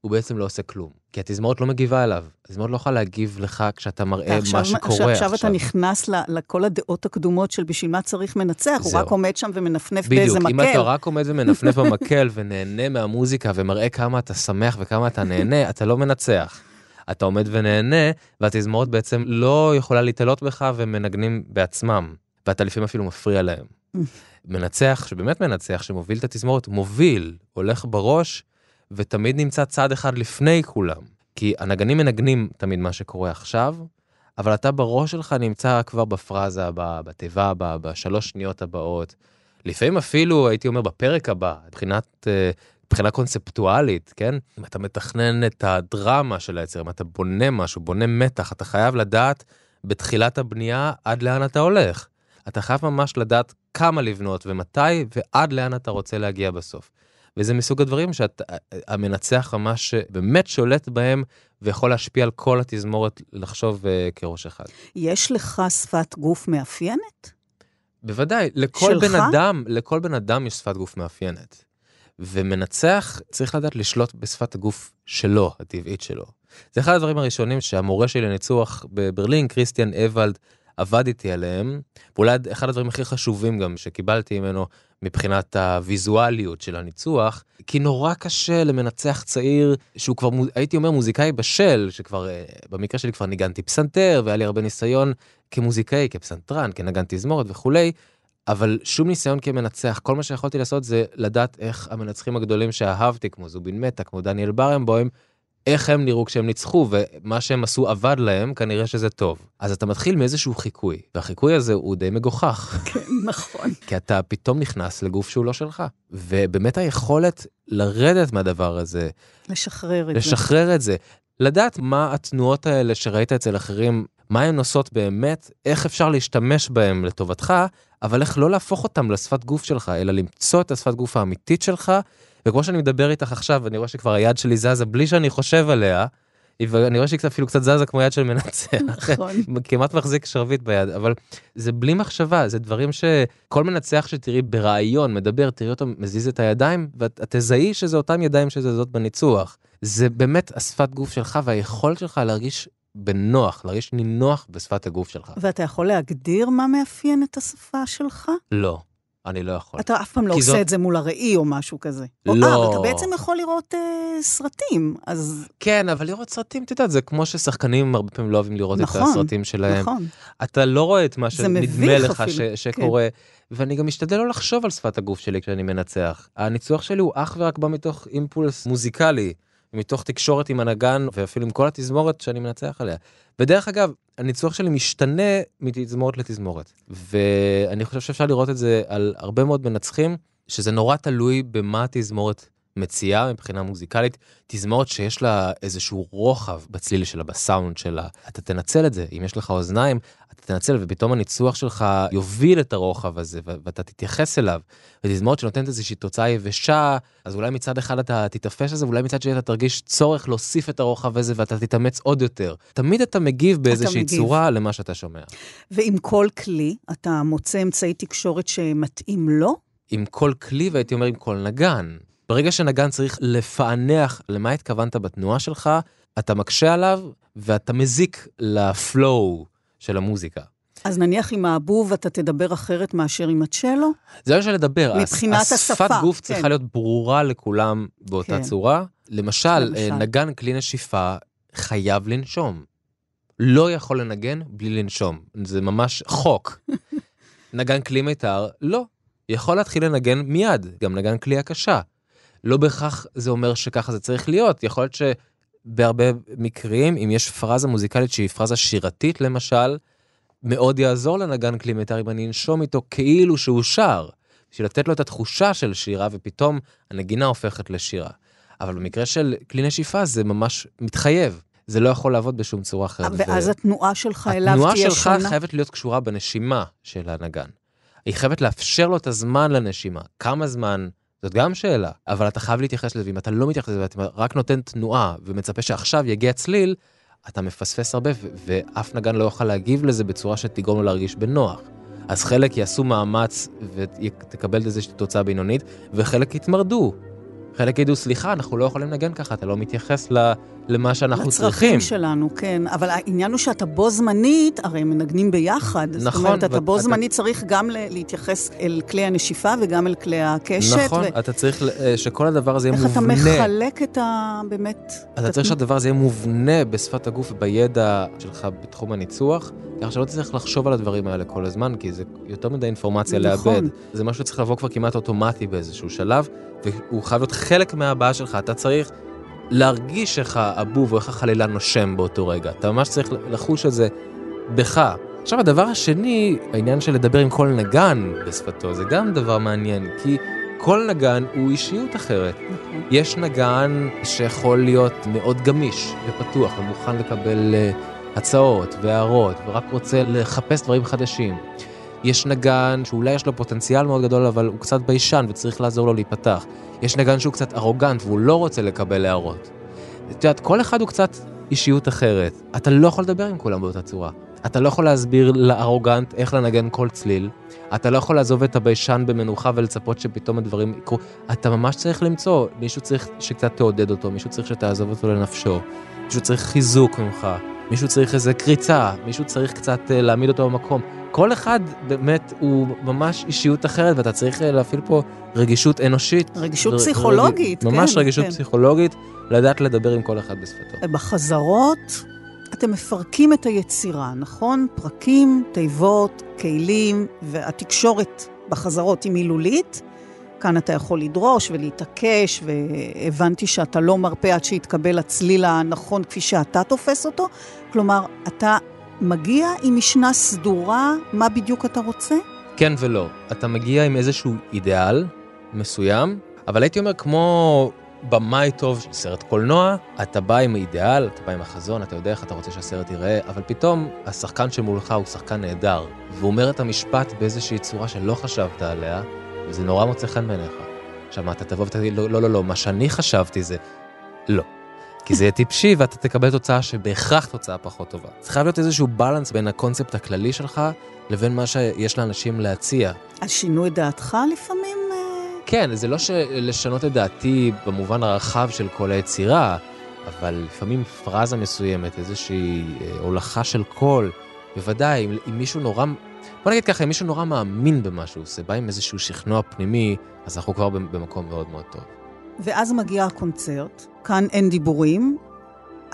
הוא בעצם לא עושה כלום. כי התזמורת לא מגיבה אליו. התזמורת לא יכולה להגיב לך כשאתה מראה עכשיו, מה שקורה עכשיו. עכשיו אתה נכנס לכל הדעות הקדומות של בשביל מה צריך מנצח, הוא רק עומד שם ומנפנף בדיוק, באיזה מקל. בדיוק, אם אתה רק עומד ומנפנף במקל ונהנה מהמוזיקה ומראה כמה אתה שמח וכמה אתה נהנה, אתה לא מנצח. אתה עומד ונהנה, והתזמורת בעצם לא יכולה להתעלות בך ומנגנים בעצמם. ואתה לפעמים אפילו מפריע להם. מנצח, שבאמת מנצח, שמוביל את התזמורת, מוביל, הולך בראש, ותמיד נמצא צעד אחד לפני כולם. כי הנגנים מנגנים תמיד מה שקורה עכשיו, אבל אתה בראש שלך נמצא כבר בפרזה הבאה, בתיבה הבאה, בשלוש שניות הבאות. לפעמים אפילו, הייתי אומר, בפרק הבא, מבחינת, אה, מבחינה קונספטואלית, כן? אם אתה מתכנן את הדרמה של היצר, אם אתה בונה משהו, בונה מתח, אתה חייב לדעת בתחילת הבנייה עד לאן אתה הולך. אתה חייב ממש לדעת כמה לבנות ומתי ועד לאן אתה רוצה להגיע בסוף. וזה מסוג הדברים שהמנצח ממש באמת שולט בהם ויכול להשפיע על כל התזמורת לחשוב uh, כראש אחד. יש לך שפת גוף מאפיינת? בוודאי, לכל שלך? בן אדם, לכל בן אדם יש שפת גוף מאפיינת. ומנצח צריך לדעת לשלוט בשפת הגוף שלו, הטבעית שלו. זה אחד הדברים הראשונים שהמורה שלי לניצוח בברלין, כריסטיאן אבלד, עבד איתי עליהם, ואולי אחד הדברים הכי חשובים גם שקיבלתי ממנו מבחינת הוויזואליות של הניצוח, כי נורא קשה למנצח צעיר שהוא כבר, הייתי אומר מוזיקאי בשל, שכבר, אה, במקרה שלי כבר ניגנתי פסנתר והיה לי הרבה ניסיון כמוזיקאי, כפסנתרן, כנגן תזמורת וכולי, אבל שום ניסיון כמנצח, כל מה שיכולתי לעשות זה לדעת איך המנצחים הגדולים שאהבתי, כמו זובין מטה, כמו דניאל ברמבוים, איך הם נראו כשהם ניצחו, ומה שהם עשו עבד להם, כנראה שזה טוב. אז אתה מתחיל מאיזשהו חיקוי, והחיקוי הזה הוא די מגוחך. כן, נכון. כי אתה פתאום נכנס לגוף שהוא לא שלך. ובאמת היכולת לרדת מהדבר הזה, לשחרר את זה. לשחרר את זה. לדעת מה התנועות האלה שראית אצל אחרים, מה הן עושות באמת, איך אפשר להשתמש בהן לטובתך, אבל איך לא להפוך אותם לשפת גוף שלך, אלא למצוא את השפת גוף האמיתית שלך, וכמו שאני מדבר איתך עכשיו, אני רואה שכבר היד שלי זזה בלי שאני חושב עליה, ואני רואה שהיא אפילו קצת זזה כמו יד של מנצח. נכון. כמעט מחזיק שרביט ביד, אבל זה בלי מחשבה, זה דברים שכל מנצח שתראי ברעיון, מדבר, תראי אותו מזיז את הידיים, ואת תזהי שזה אותם ידיים שזזות בניצוח. זה באמת השפת גוף שלך והיכולת שלך להרגיש בנוח, להרגיש נינוח בשפת הגוף שלך. ואתה יכול להגדיר מה מאפיין את השפה שלך? לא. אני לא יכול. אתה אף פעם לא עושה זאת... את זה מול הראי או משהו כזה. לא. או, אה, אבל אתה בעצם יכול לראות אה, סרטים, אז... כן, אבל לראות סרטים, את יודעת, זה כמו ששחקנים הרבה פעמים לא אוהבים לראות נכון, את הסרטים שלהם. נכון. אתה לא רואה את מה שנדמה לך ש. שקורה. כן. ואני גם משתדל לא לחשוב על שפת הגוף שלי כשאני מנצח. הניצוח שלי הוא אך ורק בא מתוך אימפולס מוזיקלי. מתוך תקשורת עם הנגן ואפילו עם כל התזמורת שאני מנצח עליה. ודרך אגב, הניצוח שלי משתנה מתזמורת לתזמורת. ואני חושב שאפשר לראות את זה על הרבה מאוד מנצחים, שזה נורא תלוי במה התזמורת מציעה מבחינה מוזיקלית, תזמורת שיש לה איזשהו רוחב בצליל שלה, בסאונד שלה. אתה תנצל את זה, אם יש לך אוזניים, אתה תנצל ופתאום הניצוח שלך יוביל את הרוחב הזה ואתה תתייחס אליו. ותזמורת שנותנת איזושהי תוצאה יבשה, אז אולי מצד אחד אתה תתאפס לזה, ואולי מצד שני אתה תרגיש צורך להוסיף את הרוחב הזה ואתה תתאמץ עוד יותר. תמיד אתה מגיב באיזושהי אתה צורה למה שאתה שומע. ועם כל כלי, אתה מוצא אמצעי תקשורת שמתאים לו? עם כל כלי, והייתי אומר עם כל נגן. ברגע שנגן צריך לפענח למה התכוונת בתנועה שלך, אתה מקשה עליו ואתה מזיק לפלואו של המוזיקה. אז נניח עם האבוב אתה תדבר אחרת מאשר עם הצ'לו? זה לא של לדבר. מבחינת הס, השפה. השפת גוף כן. צריכה להיות ברורה לכולם באותה כן. צורה. למשל, למשל, נגן כלי נשיפה חייב לנשום. לא יכול לנגן בלי לנשום. זה ממש חוק. נגן כלי מיתר, לא. יכול להתחיל לנגן מיד, גם נגן כלי הקשה. לא בהכרח זה אומר שככה זה צריך להיות, יכול להיות שבהרבה מקרים, אם יש פרזה מוזיקלית שהיא פרזה שירתית למשל, מאוד יעזור לנגן כלי מיתר אם אני אנשום איתו כאילו שהוא שר, בשביל לתת לו את התחושה של שירה ופתאום הנגינה הופכת לשירה. אבל במקרה של כלי נשיפה זה ממש מתחייב. זה לא יכול לעבוד בשום צורה אחרת. ואז ו... התנועה שלך אליו תהיה שונה? התנועה שלך חייבת להיות קשורה בנשימה של הנגן. היא חייבת לאפשר לו את הזמן לנשימה. כמה זמן, זאת גם שאלה, אבל אתה חייב להתייחס לזה, ואם אתה לא מתייחס לזה ואתה רק נותן תנועה ומצפה שעכשיו יגיע צליל, אתה מפספס הרבה, ואף נגן לא יוכל להגיב לזה בצורה שתגרום לו להרגיש בנוח. אז חלק יעשו מאמץ ותקבל איזושהי תוצאה בינונית, וחלק יתמרדו. חלק ידעו, סליחה, אנחנו לא יכולים לנגן ככה, אתה לא מתייחס למה שאנחנו לצרכים צריכים. לצרכים שלנו, כן. אבל העניין הוא שאתה בו זמנית, הרי הם מנגנים ביחד. נכון. זאת אומרת, אתה בו זמנית צריך גם להתייחס אל כלי הנשיפה וגם אל כלי הקשת. נכון, ו... אתה צריך אה, שכל הדבר הזה יהיה מובנה. איך אתה מחלק את ה... באמת... אתה צריך שהדבר הזה יהיה מובנה בשפת הגוף ובידע שלך בתחום הניצוח. ככה שלא תצטרך לחשוב על הדברים האלה כל הזמן, כי זה יותר מדי אינפורמציה נכון. לאבד. זה משהו שצריך לבוא כבר כמעט אוטומטי באיזשהו שלב, והוא חייב להיות חלק מהבעיה שלך. אתה צריך להרגיש איך הבוב או איך החלילה נושם באותו רגע. אתה ממש צריך לחוש את זה בך. עכשיו, הדבר השני, העניין של לדבר עם כל נגן בשפתו, זה גם דבר מעניין, כי כל נגן הוא אישיות אחרת. נכון. יש נגן שיכול להיות מאוד גמיש ופתוח ומוכן לקבל... Uh, הצעות והערות, ורק רוצה לחפש דברים חדשים. יש נגן שאולי יש לו פוטנציאל מאוד גדול, אבל הוא קצת ביישן וצריך לעזור לו להיפתח. יש נגן שהוא קצת ארוגנט והוא לא רוצה לקבל הערות. את יודעת, כל אחד הוא קצת אישיות אחרת. אתה לא יכול לדבר עם כולם באותה צורה. אתה לא יכול להסביר לארוגנט איך לנגן כל צליל. אתה לא יכול לעזוב את הביישן במנוחה ולצפות שפתאום הדברים יקרו. אתה ממש צריך למצוא, מישהו צריך שקצת תעודד אותו, מישהו צריך שתעזוב אותו לנפשו, מישהו צריך חיזוק ממך. מישהו צריך איזה קריצה, מישהו צריך קצת uh, להעמיד אותו במקום. כל אחד באמת הוא ממש אישיות אחרת, ואתה צריך uh, להפעיל פה רגישות אנושית. רגישות ר, פסיכולוגית, רג... כן. ממש רגישות כן. פסיכולוגית, לדעת לדבר עם כל אחד בשפתו. בחזרות אתם מפרקים את היצירה, נכון? פרקים, תיבות, כלים, והתקשורת בחזרות היא מילולית, כאן אתה יכול לדרוש ולהתעקש, והבנתי שאתה לא מרפה עד שיתקבל הצליל הנכון כפי שאתה תופס אותו. כלומר, אתה מגיע עם משנה סדורה, מה בדיוק אתה רוצה? כן ולא. אתה מגיע עם איזשהו אידיאל מסוים, אבל הייתי אומר, כמו במאי טוב של סרט קולנוע, אתה בא עם אידיאל, אתה בא עם החזון, אתה יודע איך אתה רוצה שהסרט ייראה, אבל פתאום השחקן שמולך הוא שחקן נהדר, והוא אומר את המשפט באיזושהי צורה שלא חשבת עליה, וזה נורא מוצא חן בעיניך. עכשיו, מה, אתה תבוא ותגיד, לא, לא, לא, לא, מה שאני חשבתי זה, לא. כי זה יהיה טיפשי ואתה תקבל תוצאה שבהכרח תוצאה פחות טובה. צריך להיות איזשהו בלנס בין הקונספט הכללי שלך לבין מה שיש לאנשים להציע. אז שינו את דעתך לפעמים? אה? כן, זה לא לשנות את דעתי במובן הרחב של כל היצירה, אבל לפעמים פרזה מסוימת, איזושהי אה, הולכה של קול, בוודאי, אם, אם מישהו נורא, בוא נגיד ככה, אם מישהו נורא מאמין במה שהוא עושה, בא עם איזשהו שכנוע פנימי, אז אנחנו כבר במקום מאוד מאוד טוב. ואז מגיע הקונצרט, כאן אין דיבורים,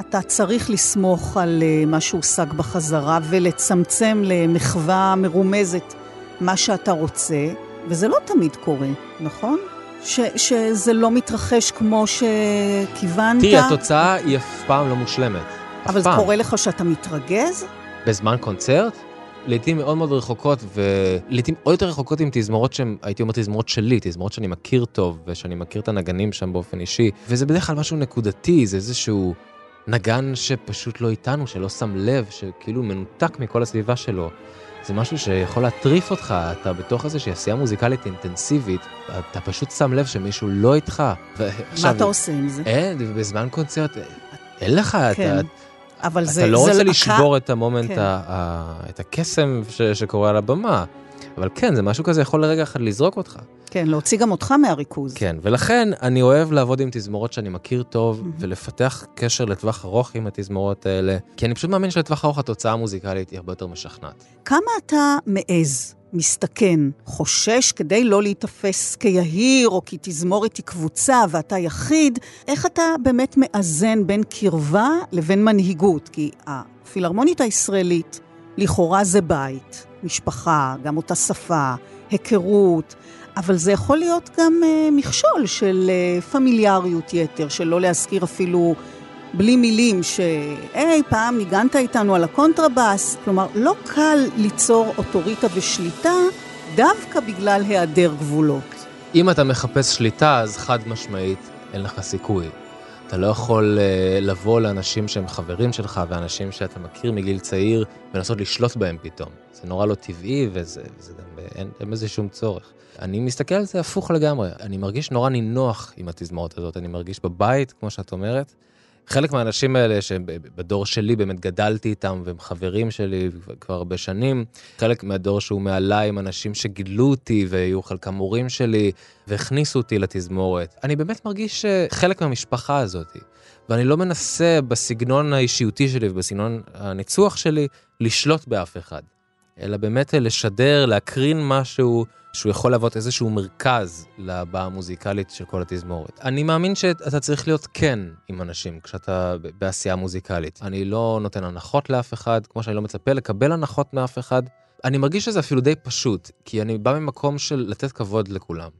אתה צריך לסמוך על אה, מה שהושג בחזרה ולצמצם למחווה מרומזת מה שאתה רוצה, וזה לא תמיד קורה, נכון? ש, שזה לא מתרחש כמו שכיוונת. תראי, התוצאה היא אף פעם לא מושלמת. אבל זה קורה לך שאתה מתרגז? בזמן קונצרט? לעיתים מאוד מאוד רחוקות, ולעיתים עוד יותר רחוקות עם תזמורות שהן, הייתי אומר תזמורות שלי, תזמורות שאני מכיר טוב, ושאני מכיר את הנגנים שם באופן אישי, וזה בדרך כלל משהו נקודתי, זה איזשהו נגן שפשוט לא איתנו, שלא שם לב, שכאילו מנותק מכל הסביבה שלו. זה משהו שיכול להטריף אותך, אתה בתוך איזושהי עשייה מוזיקלית אינטנסיבית, אתה פשוט שם לב שמישהו לא איתך. מה אתה עושה עם זה? אין, בזמן קונצרט, אין לך, כן. אתה... אבל אתה זה... אתה לא זה רוצה להקה... לשבור את המומנט, כן. את הקסם שקורה על הבמה. אבל כן, זה משהו כזה יכול לרגע אחד לזרוק אותך. כן, להוציא גם אותך מהריכוז. כן, ולכן אני אוהב לעבוד עם תזמורות שאני מכיר טוב, mm-hmm. ולפתח קשר לטווח ארוך עם התזמורות האלה, כי אני פשוט מאמין שלטווח ארוך התוצאה המוזיקלית היא הרבה יותר משכנעת. כמה אתה מעז, מסתכן, חושש כדי לא להיתפס כיהיר, או כי תזמורת היא קבוצה ואתה יחיד, איך אתה באמת מאזן בין קרבה לבין מנהיגות? כי הפילהרמונית הישראלית, לכאורה זה בית, משפחה, גם אותה שפה, היכרות, אבל זה יכול להיות גם אה, מכשול של אה, פמיליאריות יתר, של לא להזכיר אפילו בלי מילים שהיי, פעם ניגנת איתנו על הקונטרבאס. כלומר, לא קל ליצור אוטוריטה ושליטה דווקא בגלל היעדר גבולות. אם אתה מחפש שליטה, אז חד משמעית אין לך סיכוי. אתה לא יכול uh, לבוא לאנשים שהם חברים שלך ואנשים שאתה מכיר מגיל צעיר ולנסות לשלוט בהם פתאום. זה נורא לא טבעי וזה, וזה גם, אין בזה שום צורך. אני מסתכל על זה הפוך לגמרי, אני מרגיש נורא נינוח עם התזמורת הזאת, אני מרגיש בבית, כמו שאת אומרת. חלק מהאנשים האלה שבדור שלי באמת גדלתי איתם והם חברים שלי כבר הרבה שנים, חלק מהדור שהוא מעליי הם אנשים שגידלו אותי והיו חלקם מורים שלי והכניסו אותי לתזמורת. אני באמת מרגיש חלק מהמשפחה הזאת, ואני לא מנסה בסגנון האישיותי שלי ובסגנון הניצוח שלי לשלוט באף אחד, אלא באמת לשדר, להקרין משהו שהוא יכול להוות איזשהו מרכז לבעה המוזיקלית של כל התזמורת. אני מאמין שאתה צריך להיות כן עם אנשים כשאתה בעשייה מוזיקלית. אני לא נותן הנחות לאף אחד, כמו שאני לא מצפה לקבל הנחות מאף אחד. אני מרגיש שזה אפילו די פשוט, כי אני בא ממקום של לתת כבוד לכולם.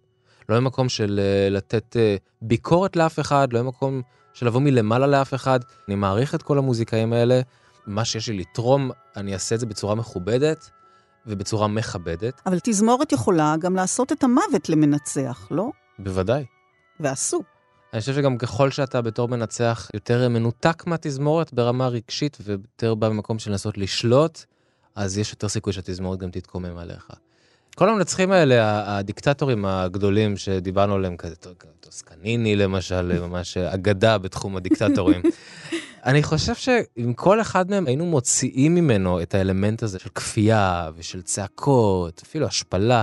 לא ממקום של uh, לתת uh, ביקורת לאף אחד, לא ממקום של לבוא מלמעלה לאף אחד. אני מעריך את כל המוזיקאים האלה, מה שיש לי לתרום, אני אעשה את זה בצורה מכובדת. ובצורה מכבדת. אבל תזמורת יכולה גם לעשות את המוות למנצח, לא? בוודאי. ועשו. אני חושב שגם ככל שאתה בתור מנצח יותר מנותק מהתזמורת ברמה רגשית ויותר בא במקום של לנסות לשלוט, אז יש יותר סיכוי שהתזמורת גם תתקומם עליך. כל המנצחים האלה, הדיקטטורים הגדולים שדיברנו עליהם, כזה טוסקניני למשל, ממש אגדה בתחום הדיקטטורים. אני חושב שאם כל אחד מהם היינו מוציאים ממנו את האלמנט הזה של כפייה ושל צעקות, אפילו השפלה,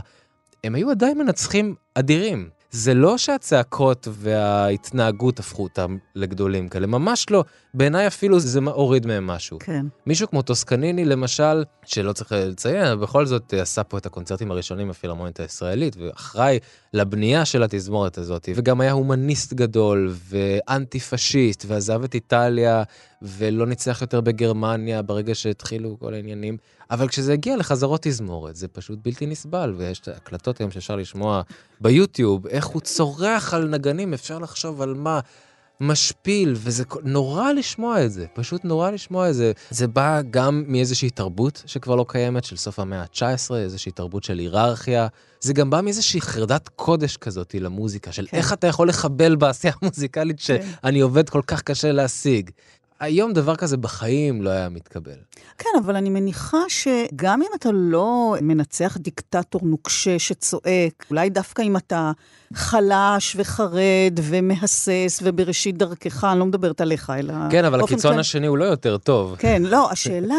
הם היו עדיין מנצחים אדירים. זה לא שהצעקות וההתנהגות הפכו אותם לגדולים כאלה, ממש לא. בעיניי אפילו זה הוריד מהם משהו. כן. מישהו כמו טוסקניני, למשל, שלא צריך לציין, בכל זאת עשה פה את הקונצרטים הראשונים בפילהרמונית הישראלית, ואחראי לבנייה של התזמורת הזאת, וגם היה הומניסט גדול ואנטי פשיסט, ועזב את איטליה ולא ניצח יותר בגרמניה ברגע שהתחילו כל העניינים. אבל כשזה הגיע לחזרות תזמורת, זה פשוט בלתי נסבל, ויש את ההקלטות היום שאפשר לשמוע ביוטיוב, איך הוא צורח על נגנים, אפשר לחשוב על מה. משפיל, וזה נורא לשמוע את זה, פשוט נורא לשמוע את זה. זה בא גם מאיזושהי תרבות שכבר לא קיימת, של סוף המאה ה-19, איזושהי תרבות של היררכיה. זה גם בא מאיזושהי חרדת קודש כזאת למוזיקה, של כן. איך אתה יכול לחבל בעשייה המוזיקלית כן. שאני עובד כל כך קשה להשיג. היום דבר כזה בחיים לא היה מתקבל. כן, אבל אני מניחה שגם אם אתה לא מנצח דיקטטור נוקשה שצועק, אולי דווקא אם אתה חלש וחרד ומהסס ובראשית דרכך, אני לא מדברת עליך, אלא... כן, אבל הקיצון כן... השני הוא לא יותר טוב. כן, לא, השאלה...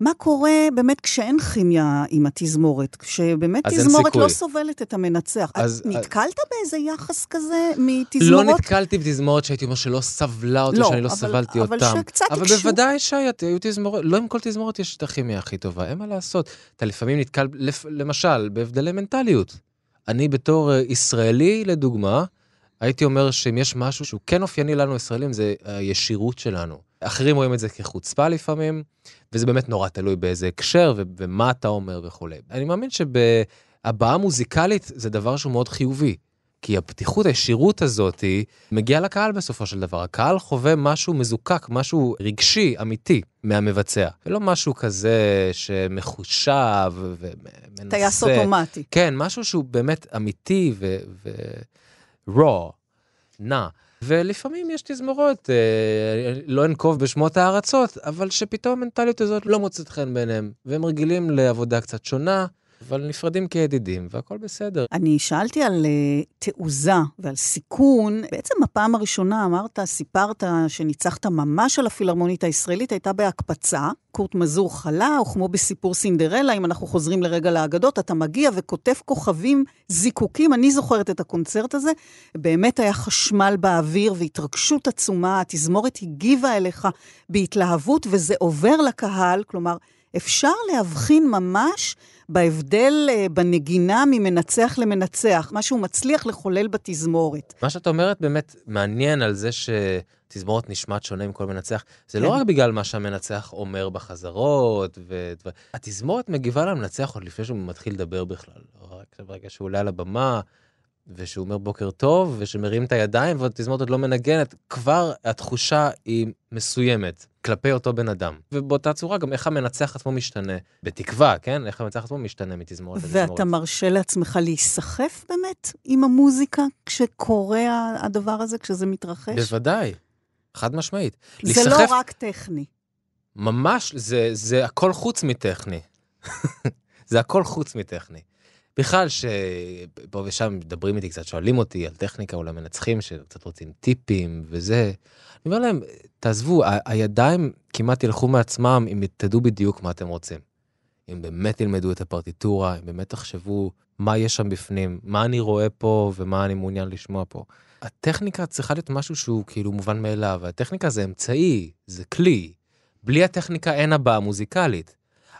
מה קורה באמת כשאין כימיה עם התזמורת? כשבאמת תזמורת לא סובלת את המנצח. אז, נתקלת אז... באיזה יחס כזה מתזמורות? לא נתקלתי בתזמורת שהייתי אומר שלא סבלה אותי, לא, שאני לא אבל, סבלתי אבל אותם. שקצת אבל הקשו... בוודאי שהיו תזמורות, לא עם כל תזמורת יש את הכימיה הכי טובה, אין מה לעשות. אתה לפעמים נתקל, למשל, בהבדלי מנטליות. אני בתור אה, ישראלי, לדוגמה, הייתי אומר שאם יש משהו שהוא כן אופייני לנו ישראלים, זה הישירות שלנו. אחרים רואים את זה כחוצפה לפעמים, וזה באמת נורא תלוי באיזה הקשר ומה אתה אומר וכולי. אני מאמין שבהבעה מוזיקלית זה דבר שהוא מאוד חיובי. כי הפתיחות, הישירות הזאת, מגיעה לקהל בסופו של דבר. הקהל חווה משהו מזוקק, משהו רגשי, אמיתי, מהמבצע. ולא משהו כזה שמחושב ומנסה. טייס אוטומטי. כן, משהו שהוא באמת אמיתי ו... ו... raw, נע. ולפעמים יש תזמורות, אה, לא אנקוב בשמות הארצות, אבל שפתאום המנטליות הזאת לא מוצאת חן בעיניהם, והם רגילים לעבודה קצת שונה, אבל נפרדים כידידים, והכל בסדר. אני שאלתי על uh, תעוזה ועל סיכון. בעצם הפעם הראשונה אמרת, סיפרת שניצחת ממש על הפילהרמונית הישראלית, הייתה בהקפצה. קורט מזור חלה, או כמו בסיפור סינדרלה, אם אנחנו חוזרים לרגע לאגדות, אתה מגיע וכותב כוכבים, זיקוקים. אני זוכרת את הקונצרט הזה. באמת היה חשמל באוויר והתרגשות עצומה, התזמורת הגיבה אליך בהתלהבות, וזה עובר לקהל, כלומר, אפשר להבחין ממש בהבדל אה, בנגינה ממנצח למנצח, מה שהוא מצליח לחולל בתזמורת. מה שאת אומרת באמת מעניין על זה שתזמורת נשמעת שונה מכל מנצח. זה לא כן. לא רק בגלל מה שהמנצח אומר בחזרות, ודבר... התזמורת מגיבה למנצח עוד לפני שהוא מתחיל לדבר בכלל. רק ברגע שהוא עולה על הבמה, ושהוא אומר בוקר טוב, ושמרים את הידיים, והתזמורת עוד לא מנגנת, כבר התחושה היא מסוימת כלפי אותו בן אדם. ובאותה צורה גם איך המנצח עצמו משתנה, בתקווה, כן? איך המנצח עצמו משתנה מתזמורת לתזמורת. ואתה מרשה לעצמך להיסחף באמת עם המוזיקה כשקורה הדבר הזה, כשזה מתרחש? בוודאי, חד משמעית. זה לא להיסחף... לא רק טכני. ממש, זה, זה הכל חוץ מטכני. זה הכל חוץ מטכני. בכלל, שפה ושם מדברים איתי קצת, שואלים אותי על טכניקה או למנצחים, שקצת רוצים טיפים וזה. אני אומר להם, תעזבו, הידיים כמעט ילכו מעצמם אם תדעו בדיוק מה אתם רוצים. אם באמת ילמדו את הפרטיטורה, אם באמת תחשבו מה יש שם בפנים, מה אני רואה פה ומה אני מעוניין לשמוע פה. הטכניקה צריכה להיות משהו שהוא כאילו מובן מאליו, הטכניקה זה אמצעי, זה כלי. בלי הטכניקה אין הבעה מוזיקלית.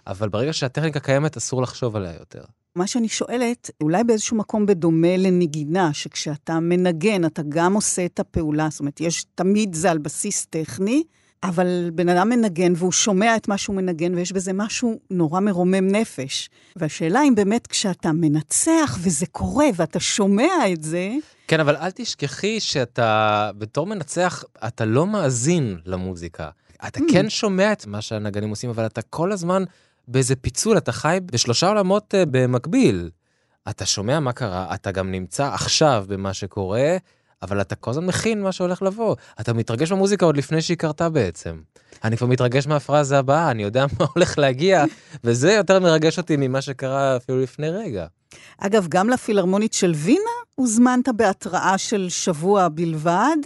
אבל ברגע שהטכניקה קיימת, אסור לחשוב עליה יותר. מה שאני שואלת, אולי באיזשהו מקום בדומה לנגינה, שכשאתה מנגן, אתה גם עושה את הפעולה, זאת אומרת, יש, תמיד זה על בסיס טכני, אבל בן אדם מנגן והוא שומע את מה שהוא מנגן, ויש בזה משהו נורא מרומם נפש. והשאלה אם באמת כשאתה מנצח וזה קורה ואתה שומע את זה... כן, אבל אל תשכחי שאתה, בתור מנצח, אתה לא מאזין למוזיקה. אתה mm. כן שומע את מה שהנגנים עושים, אבל אתה כל הזמן באיזה פיצול, אתה חי בשלושה עולמות uh, במקביל. אתה שומע מה קרה, אתה גם נמצא עכשיו במה שקורה, אבל אתה כל הזמן מכין מה שהולך לבוא. אתה מתרגש במוזיקה עוד לפני שהיא קרתה בעצם. אני כבר מתרגש מהפרזה הבאה, אני יודע מה הולך להגיע, וזה יותר מרגש אותי ממה שקרה אפילו לפני רגע. אגב, גם לפילהרמונית של וינה הוזמנת בהתראה של שבוע בלבד.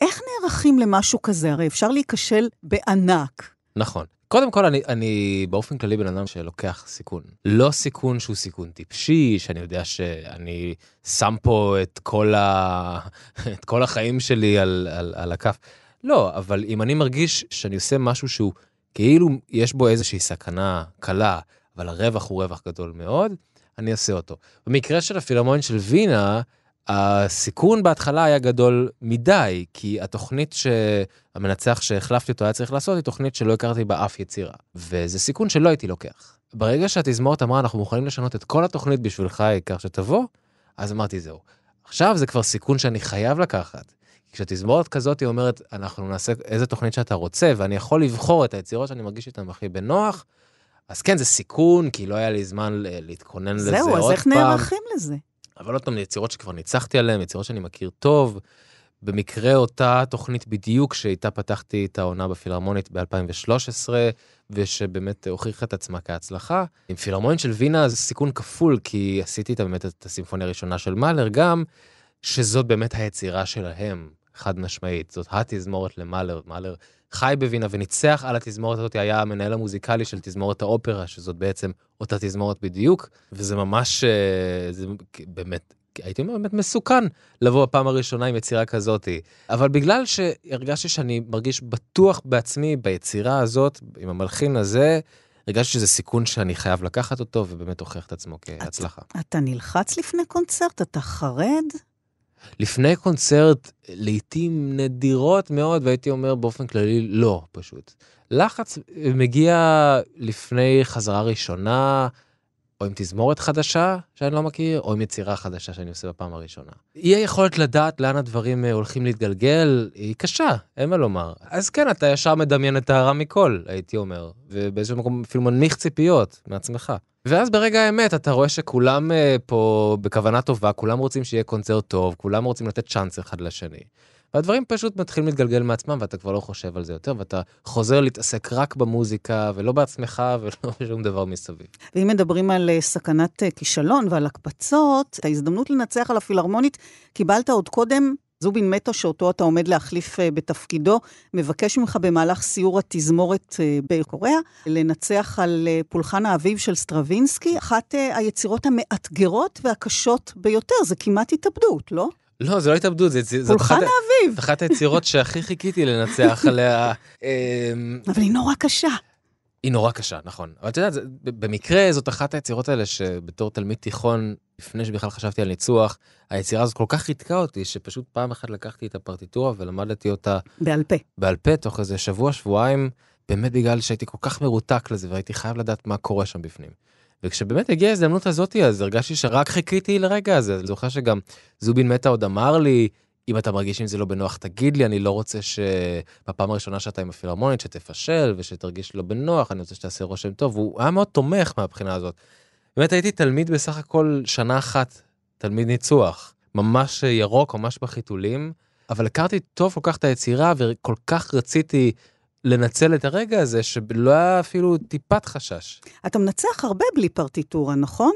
איך נערכים למשהו כזה? הרי אפשר להיכשל בענק. נכון. קודם כל, אני, אני באופן כללי בן אדם שלוקח סיכון. לא סיכון שהוא סיכון טיפשי, שאני יודע שאני שם פה את כל, ה... את כל החיים שלי על, על, על הכף. לא, אבל אם אני מרגיש שאני עושה משהו שהוא כאילו יש בו איזושהי סכנה קלה, אבל הרווח הוא רווח גדול מאוד, אני אעשה אותו. במקרה של הפילהרמונית של וינה, הסיכון בהתחלה היה גדול מדי, כי התוכנית שהמנצח שהחלפתי אותו היה צריך לעשות היא תוכנית שלא הכרתי בה אף יצירה. וזה סיכון שלא הייתי לוקח. ברגע שהתזמורת אמרה, אנחנו מוכנים לשנות את כל התוכנית בשבילך, העיקר שתבוא, אז אמרתי, זהו. עכשיו זה כבר סיכון שאני חייב לקחת. כשתזמורת כזאת היא אומרת, אנחנו נעשה איזה תוכנית שאתה רוצה, ואני יכול לבחור את היצירות שאני מרגיש איתן הכי בנוח, אז כן, זה סיכון, כי לא היה לי זמן להתכונן לזה עוד פעם. זהו, אז איך נערכים לזה? אבל עוד פעם, יצירות שכבר ניצחתי עליהן, יצירות שאני מכיר טוב. במקרה אותה תוכנית בדיוק שאיתה פתחתי את העונה בפילהרמונית ב-2013, ושבאמת הוכיחה את עצמה כהצלחה. עם פילהרמונית של וינה זה סיכון כפול, כי עשיתי איתה באמת את הסימפוניה הראשונה של מאלר גם, שזאת באמת היצירה שלהם, חד משמעית. זאת התזמורת למאלר, מאלר חי בווינה וניצח על התזמורת הזאת, היה המנהל המוזיקלי של תזמורת האופרה, שזאת בעצם אותה תזמורת בדיוק, וזה ממש, אה, זה באמת, הייתי אומר באמת מסוכן לבוא בפעם הראשונה עם יצירה כזאתי. אבל בגלל שהרגשתי שאני מרגיש בטוח בעצמי ביצירה הזאת, עם המלחין הזה, הרגשתי שזה סיכון שאני חייב לקחת אותו, ובאמת הוכיח את עצמו כהצלחה. אתה, אתה נלחץ לפני קונצרט? אתה חרד? לפני קונצרט, לעיתים נדירות מאוד, והייתי אומר באופן כללי, לא, פשוט. לחץ מגיע לפני חזרה ראשונה, או עם תזמורת חדשה שאני לא מכיר, או עם יצירה חדשה שאני עושה בפעם הראשונה. אי היכולת לדעת לאן הדברים אה, הולכים להתגלגל היא קשה, אין מה לומר. אז כן, אתה ישר מדמיין את הרע מכל, הייתי אומר, ובאיזשהו מקום אפילו מנמיך ציפיות מעצמך. ואז ברגע האמת אתה רואה שכולם uh, פה בכוונה טובה, כולם רוצים שיהיה קונצרט טוב, כולם רוצים לתת צ'אנס אחד לשני. והדברים פשוט מתחילים להתגלגל מעצמם ואתה כבר לא חושב על זה יותר ואתה חוזר להתעסק רק במוזיקה ולא בעצמך ולא בשום דבר מסביב. ואם מדברים על אה, סכנת אה, כישלון ועל הקפצות, את ההזדמנות לנצח על הפילהרמונית קיבלת עוד קודם זובין מהטה, שאותו אתה עומד להחליף אה, בתפקידו, מבקש ממך במהלך סיור התזמורת אה, בקוריאה, לנצח על אה, פולחן האביב של סטרווינסקי, אחת היצירות המאתגרות והקשות ביותר, זה כמעט התאבדות, לא? לא, זה לא התאבדות, זה... פולחן האביב. אחת היצירות שהכי חיכיתי לנצח עליה. אבל היא נורא קשה. היא נורא קשה, נכון. אבל את יודעת, במקרה זאת אחת היצירות האלה שבתור תלמיד תיכון, לפני שבכלל חשבתי על ניצוח, היצירה הזאת כל כך ריתקה אותי, שפשוט פעם אחת לקחתי את הפרטיטורה ולמדתי אותה... בעל פה. בעל פה, תוך איזה שבוע, שבועיים, באמת בגלל שהייתי כל כך מרותק לזה, והייתי חייב לדעת מה קורה שם בפנים. וכשבאמת הגיעה ההזדמנות הזאתי, אז הרגשתי שרק חיכיתי לרגע הזה. אני זוכר שגם זובין מטה עוד אמר לי, אם אתה מרגיש עם זה לא בנוח, תגיד לי, אני לא רוצה שבפעם הראשונה שאתה עם הפילהרמונית, שתפשל ושתרגיש לא בנוח, אני רוצה שתעשה רושם טוב. הוא היה מאוד תומך מהבחינה הזאת. באמת הייתי תלמיד בסך הכל שנה אחת, תלמיד ניצוח. ממש ירוק, ממש בחיתולים, אבל הכרתי טוב כל כך את היצירה וכל כך רציתי לנצל את הרגע הזה שלא היה אפילו טיפת חשש. אתה מנצח הרבה בלי פרטיטורה, נכון?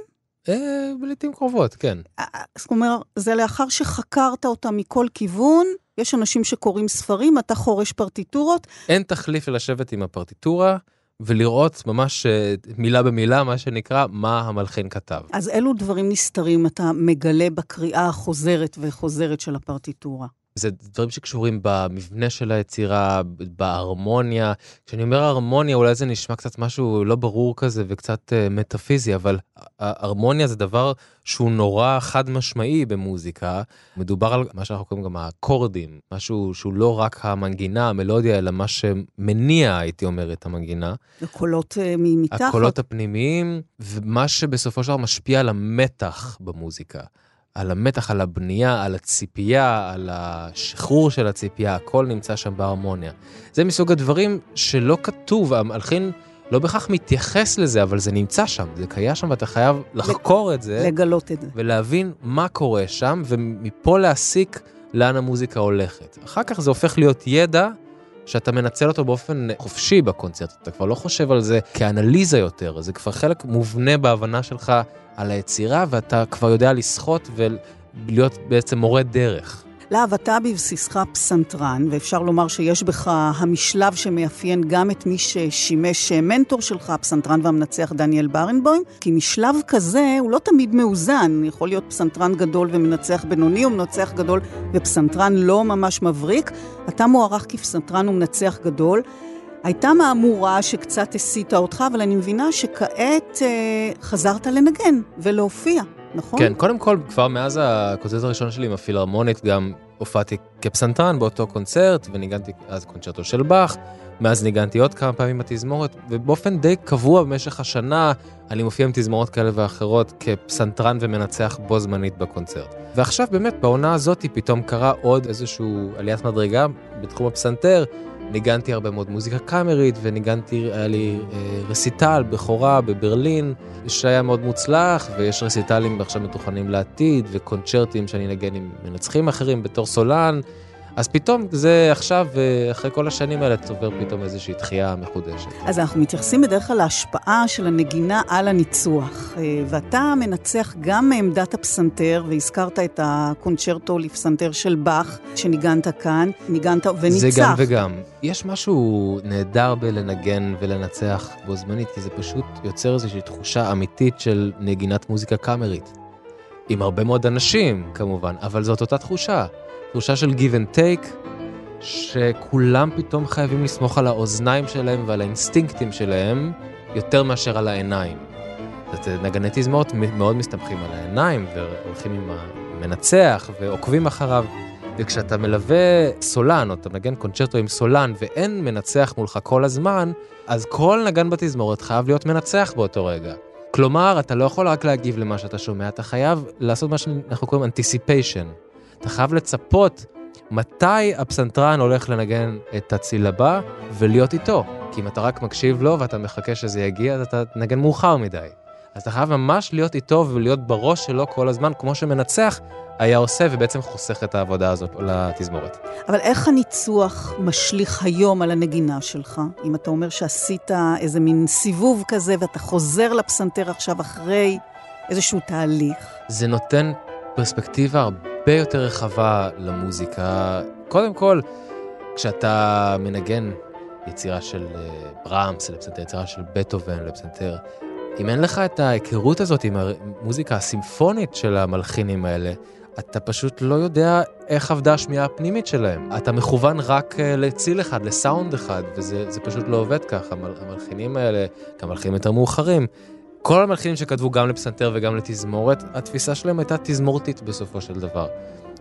אה, לעיתים קרובות, כן. אה, אה, זאת אומרת, זה לאחר שחקרת אותה מכל כיוון, יש אנשים שקוראים ספרים, אתה חורש פרטיטורות. אין תחליף לשבת עם הפרטיטורה. ולראות ממש מילה במילה, מה שנקרא, מה המלחין כתב. אז אילו דברים נסתרים אתה מגלה בקריאה החוזרת וחוזרת של הפרטיטורה? זה דברים שקשורים במבנה של היצירה, בהרמוניה. כשאני אומר הרמוניה, אולי זה נשמע קצת משהו לא ברור כזה וקצת uh, מטאפיזי, אבל הרמוניה זה דבר שהוא נורא חד משמעי במוזיקה. מדובר על מה שאנחנו קוראים גם האקורדים, משהו שהוא לא רק המנגינה, המלודיה, אלא מה שמניע, הייתי אומר, את המנגינה. הקולות uh, מתחת. הקולות הפנימיים, ומה שבסופו של דבר משפיע על המתח במוזיקה. על המתח, על הבנייה, על הציפייה, על השחרור של הציפייה, הכל נמצא שם בהרמוניה. זה מסוג הדברים שלא כתוב, המלחין לא בהכרח מתייחס לזה, אבל זה נמצא שם, זה קיים שם ואתה חייב לחקור את זה. לגלות את זה. ולהבין מה קורה שם, ומפה להסיק לאן המוזיקה הולכת. אחר כך זה הופך להיות ידע שאתה מנצל אותו באופן חופשי בקונצרט, אתה כבר לא חושב על זה כאנליזה יותר, זה כבר חלק מובנה בהבנה שלך על היצירה, ואתה כבר יודע לשחות ולהיות בעצם מורה דרך. להב, אתה בבסיסך פסנתרן, ואפשר לומר שיש בך המשלב שמאפיין גם את מי ששימש מנטור שלך, הפסנתרן והמנצח דניאל ברנבוים, כי משלב כזה הוא לא תמיד מאוזן. יכול להיות פסנתרן גדול ומנצח בינוני, או מנצח גדול ופסנתרן לא ממש מבריק. אתה מוערך כפסנתרן ומנצח גדול. הייתה מהמורה שקצת הסיטה אותך, אבל אני מבינה שכעת אה, חזרת לנגן ולהופיע, נכון? כן, קודם כל, כבר מאז הקונצרט הראשון שלי עם הפילהרמונית, גם הופעתי כפסנתרן באותו קונצרט, וניגנתי אז קונצ'רטו של באך. מאז ניגנתי עוד כמה פעמים בתזמורת, ובאופן די קבוע במשך השנה אני מופיע עם תזמורות כאלה ואחרות כפסנתרן ומנצח בו זמנית בקונצרט. ועכשיו באמת בעונה הזאת פתאום קרה עוד איזשהו עליית מדרגה בתחום הפסנתר. ניגנתי הרבה מאוד מוזיקה קאמרית וניגנתי, היה לי אה, רסיטל בכורה בברלין שהיה מאוד מוצלח ויש רסיטלים עכשיו מתוכננים לעתיד וקונצ'רטים שאני נגן עם מנצחים אחרים בתור סולן. אז פתאום זה עכשיו, אחרי כל השנים האלה, צובר פתאום איזושהי דחייה מחודשת. אז אנחנו מתייחסים בדרך כלל להשפעה של הנגינה על הניצוח. אה, ואתה מנצח גם מעמדת הפסנתר, והזכרת את הקונצ'רטו לפסנתר של באך, שניגנת כאן, ניגנת וניצח. זה גם וגם. יש משהו נהדר בלנגן ולנצח בו זמנית, כי זה פשוט יוצר איזושהי תחושה אמיתית של נגינת מוזיקה קאמרית. עם הרבה מאוד אנשים, כמובן, אבל זאת אותה תחושה. תחושה של give and take, שכולם פתאום חייבים לסמוך על האוזניים שלהם ועל האינסטינקטים שלהם, יותר מאשר על העיניים. זאת נגני תזמורת מאוד מסתמכים על העיניים, והולכים עם המנצח, ועוקבים אחריו. וכשאתה מלווה סולן, או אתה מנגן קונצ'רטו עם סולן, ואין מנצח מולך כל הזמן, אז כל נגן בתזמורת חייב להיות מנצח באותו רגע. כלומר, אתה לא יכול רק להגיב למה שאתה שומע, אתה חייב לעשות מה שאנחנו קוראים anticipation. אתה חייב לצפות מתי הפסנתרן הולך לנגן את הציל הבא ולהיות איתו. כי אם אתה רק מקשיב לו ואתה מחכה שזה יגיע, אז אתה תנגן מאוחר מדי. אז אתה חייב ממש להיות איתו ולהיות בראש שלו כל הזמן, כמו שמנצח היה עושה, ובעצם חוסך את העבודה הזאת לתזמורת. אבל איך הניצוח משליך היום על הנגינה שלך? אם אתה אומר שעשית איזה מין סיבוב כזה ואתה חוזר לפסנתר עכשיו אחרי איזשהו תהליך. זה נותן פרספקטיבה הרבה הרבה יותר רחבה למוזיקה. קודם כל, כשאתה מנגן יצירה של אה, ברמס לפסנתר, יצירה של בטהובן לפסנתר, אם אין לך את ההיכרות הזאת עם המוזיקה הסימפונית של המלחינים האלה, אתה פשוט לא יודע איך עבדה השמיעה הפנימית שלהם. אתה מכוון רק אה, לציל אחד, לסאונד אחד, וזה פשוט לא עובד ככה. המלחינים האלה, גם מלחינים יותר מאוחרים, כל המלחינים שכתבו גם לפסנתר וגם לתזמורת, התפיסה שלהם הייתה תזמורתית בסופו של דבר.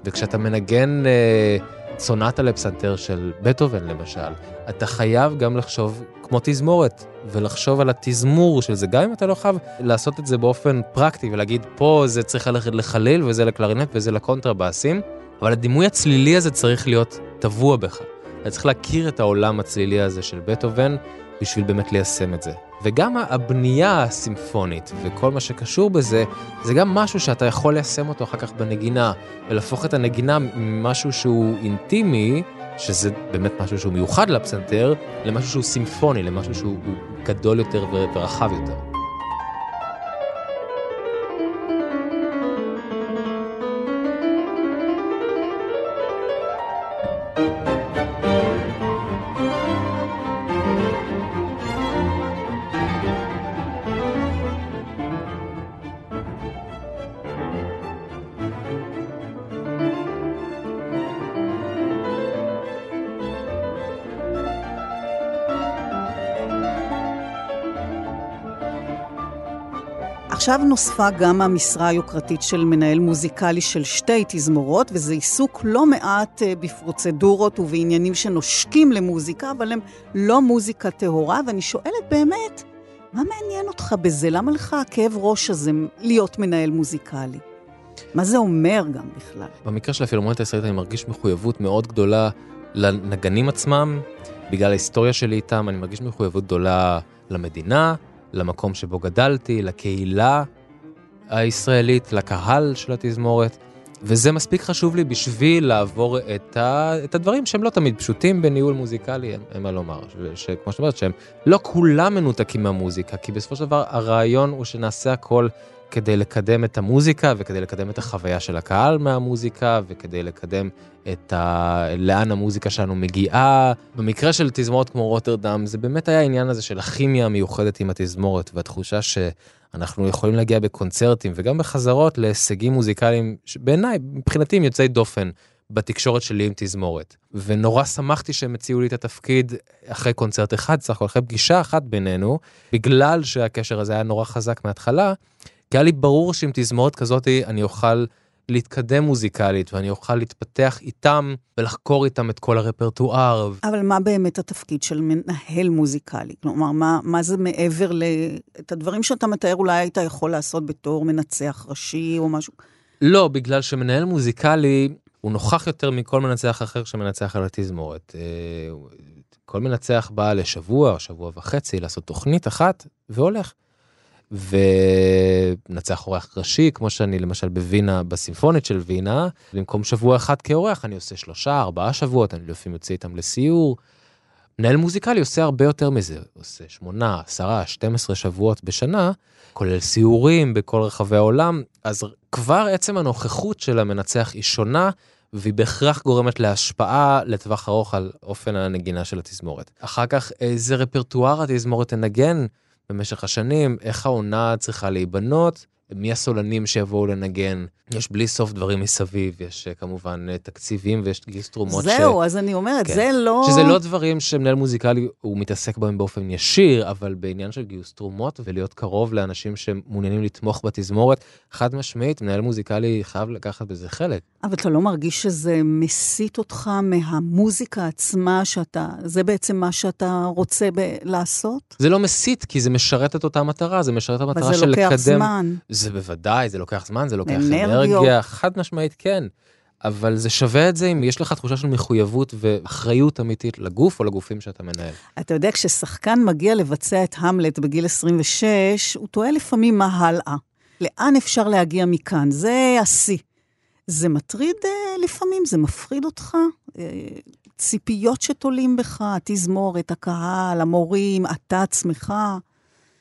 וכשאתה מנגן אה, סונטה לפסנתר של בטהובן למשל, אתה חייב גם לחשוב כמו תזמורת, ולחשוב על התזמור של זה, גם אם אתה לא חייב לעשות את זה באופן פרקטי ולהגיד פה זה צריך ללכת לחליל וזה לקלרינט וזה לקונטרבאסים, אבל הדימוי הצלילי הזה צריך להיות טבוע בך. אתה צריך להכיר את העולם הצלילי הזה של בטהובן בשביל באמת ליישם את זה. וגם הבנייה הסימפונית וכל מה שקשור בזה, זה גם משהו שאתה יכול ליישם אותו אחר כך בנגינה, ולהפוך את הנגינה ממשהו שהוא אינטימי, שזה באמת משהו שהוא מיוחד לפסנתר, למשהו שהוא סימפוני, למשהו שהוא גדול יותר ורחב יותר. עכשיו נוספה גם המשרה היוקרתית של מנהל מוזיקלי של שתי תזמורות, וזה עיסוק לא מעט אה, בפרוצדורות ובעניינים שנושקים למוזיקה, אבל הם לא מוזיקה טהורה, ואני שואלת באמת, מה מעניין אותך בזה? למה לך הכאב ראש הזה להיות מנהל מוזיקלי? מה זה אומר גם בכלל? במקרה של הפילמונית הישראלית אני מרגיש מחויבות מאוד גדולה לנגנים עצמם, בגלל ההיסטוריה שלי איתם, אני מרגיש מחויבות גדולה למדינה, למקום שבו גדלתי, לקהילה הישראלית, לקהל של התזמורת, וזה מספיק חשוב לי בשביל לעבור את, ה, את הדברים שהם לא תמיד פשוטים בניהול מוזיקלי, אין מה לומר, שכמו שאת אומרת, שהם לא כולם מנותקים מהמוזיקה, כי בסופו של דבר הרעיון הוא שנעשה הכל כדי לקדם את המוזיקה וכדי לקדם את החוויה של הקהל מהמוזיקה וכדי לקדם את ה... לאן המוזיקה שלנו מגיעה. במקרה של תזמורת כמו רוטרדם זה באמת היה העניין הזה של הכימיה המיוחדת עם התזמורת והתחושה שאנחנו יכולים להגיע בקונצרטים וגם בחזרות להישגים מוזיקליים שבעיניי מבחינתי הם יוצאי דופן בתקשורת שלי עם תזמורת. ונורא שמחתי שהם הציעו לי את התפקיד אחרי קונצרט אחד, סך הכל אחרי פגישה אחת בינינו, בגלל שהקשר הזה היה נורא חזק מההתחלה, כי היה לי ברור שעם תזמורת כזאת אני אוכל להתקדם מוזיקלית ואני אוכל להתפתח איתם ולחקור איתם את כל הרפרטואר. אבל מה באמת התפקיד של מנהל מוזיקלי? כלומר, מה, מה זה מעבר ל... את הדברים שאתה מתאר אולי היית יכול לעשות בתור מנצח ראשי או משהו? לא, בגלל שמנהל מוזיקלי הוא נוכח יותר מכל מנצח אחר שמנצח על התזמורת. אה, כל מנצח בא לשבוע, שבוע וחצי, לעשות תוכנית אחת והולך. ונצח אורח ראשי, כמו שאני למשל בווינה, בסימפונית של וינה, במקום שבוע אחד כאורח אני עושה שלושה, ארבעה שבועות, אני לפעמים יוצא איתם לסיור. מנהל מוזיקלי עושה הרבה יותר מזה, עושה שמונה, עשרה, 12 שבועות בשנה, כולל סיורים בכל רחבי העולם, אז כבר עצם הנוכחות של המנצח היא שונה, והיא בהכרח גורמת להשפעה לטווח ארוך על אופן הנגינה של התזמורת. אחר כך, איזה רפרטואר התזמורת תנגן, במשך השנים, איך העונה צריכה להיבנות, מי הסולנים שיבואו לנגן. יש בלי סוף דברים מסביב, יש אה, כמובן אה, תקציבים ויש גיוס תרומות. זהו, ש... אז אני אומרת, כן. זה לא... שזה לא דברים שמנהל מוזיקלי הוא מתעסק בהם באופן ישיר, אבל בעניין של גיוס תרומות ולהיות קרוב לאנשים שמעוניינים לתמוך בתזמורת, חד משמעית, מנהל מוזיקלי חייב לקחת בזה חלק. אבל אתה לא מרגיש שזה מסיט אותך מהמוזיקה עצמה, שאתה, זה בעצם מה שאתה רוצה ב- לעשות? זה לא מסיט, כי זה משרת את אותה מטרה, זה משרת את המטרה של לקדם... אבל זה לוקח זמן. זה בוודאי, זה לוקח זמן, זה לוקח אנרגיה, חד משמעית כן. אבל זה שווה את זה אם יש לך תחושה של מחויבות ואחריות אמיתית לגוף או לגופים שאתה מנהל. אתה יודע, כששחקן מגיע לבצע את המלט בגיל 26, הוא תוהה לפעמים מה הלאה. לאן אפשר להגיע מכאן? זה השיא. זה מטריד אה, לפעמים, זה מפחיד אותך. אה, ציפיות שתולים בך, התזמורת, הקהל, המורים, אתה עצמך.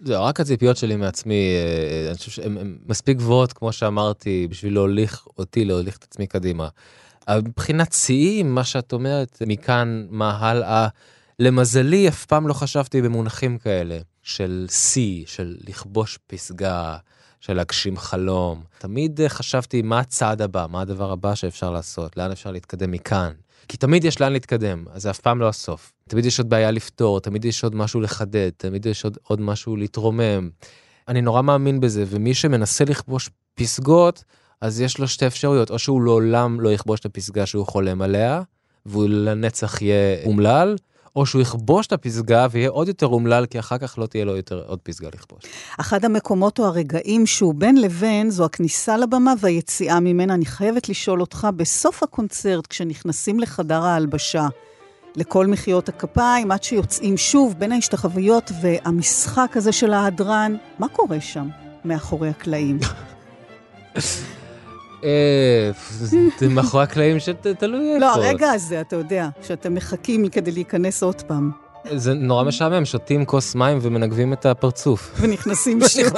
זה רק הציפיות שלי מעצמי, אה, אני חושב שהן מספיק גבוהות, כמו שאמרתי, בשביל להוליך אותי, להוליך את עצמי קדימה. מבחינת שיאים, מה שאת אומרת, מכאן, מה הלאה, למזלי, אף פעם לא חשבתי במונחים כאלה, של שיא, של לכבוש פסגה, של להגשים חלום. תמיד חשבתי מה הצעד הבא, מה הדבר הבא שאפשר לעשות, לאן אפשר להתקדם מכאן. כי תמיד יש לאן להתקדם, אז זה אף פעם לא הסוף. תמיד יש עוד בעיה לפתור, תמיד יש עוד משהו לחדד, תמיד יש עוד, עוד משהו להתרומם. אני נורא מאמין בזה, ומי שמנסה לכבוש פסגות, אז יש לו שתי אפשרויות, או שהוא לעולם לא יכבוש את הפסגה שהוא חולם עליה, והוא לנצח יהיה אומלל, או שהוא יכבוש את הפסגה ויהיה עוד יותר אומלל, כי אחר כך לא תהיה לו יותר עוד פסגה לכבוש. אחד המקומות או הרגעים שהוא בין לבין, זו הכניסה לבמה והיציאה ממנה. אני חייבת לשאול אותך, בסוף הקונצרט, כשנכנסים לחדר ההלבשה, לכל מחיאות הכפיים, עד שיוצאים שוב בין ההשתחוויות והמשחק הזה של ההדרן, מה קורה שם, מאחורי הקלעים? אה, מאחורי הקלעים שתלוי איפה. לא, הרגע הזה, אתה יודע, שאתם מחכים כדי להיכנס עוד פעם. זה נורא משעמם, שותים כוס מים ומנגבים את הפרצוף. ונכנסים שוב.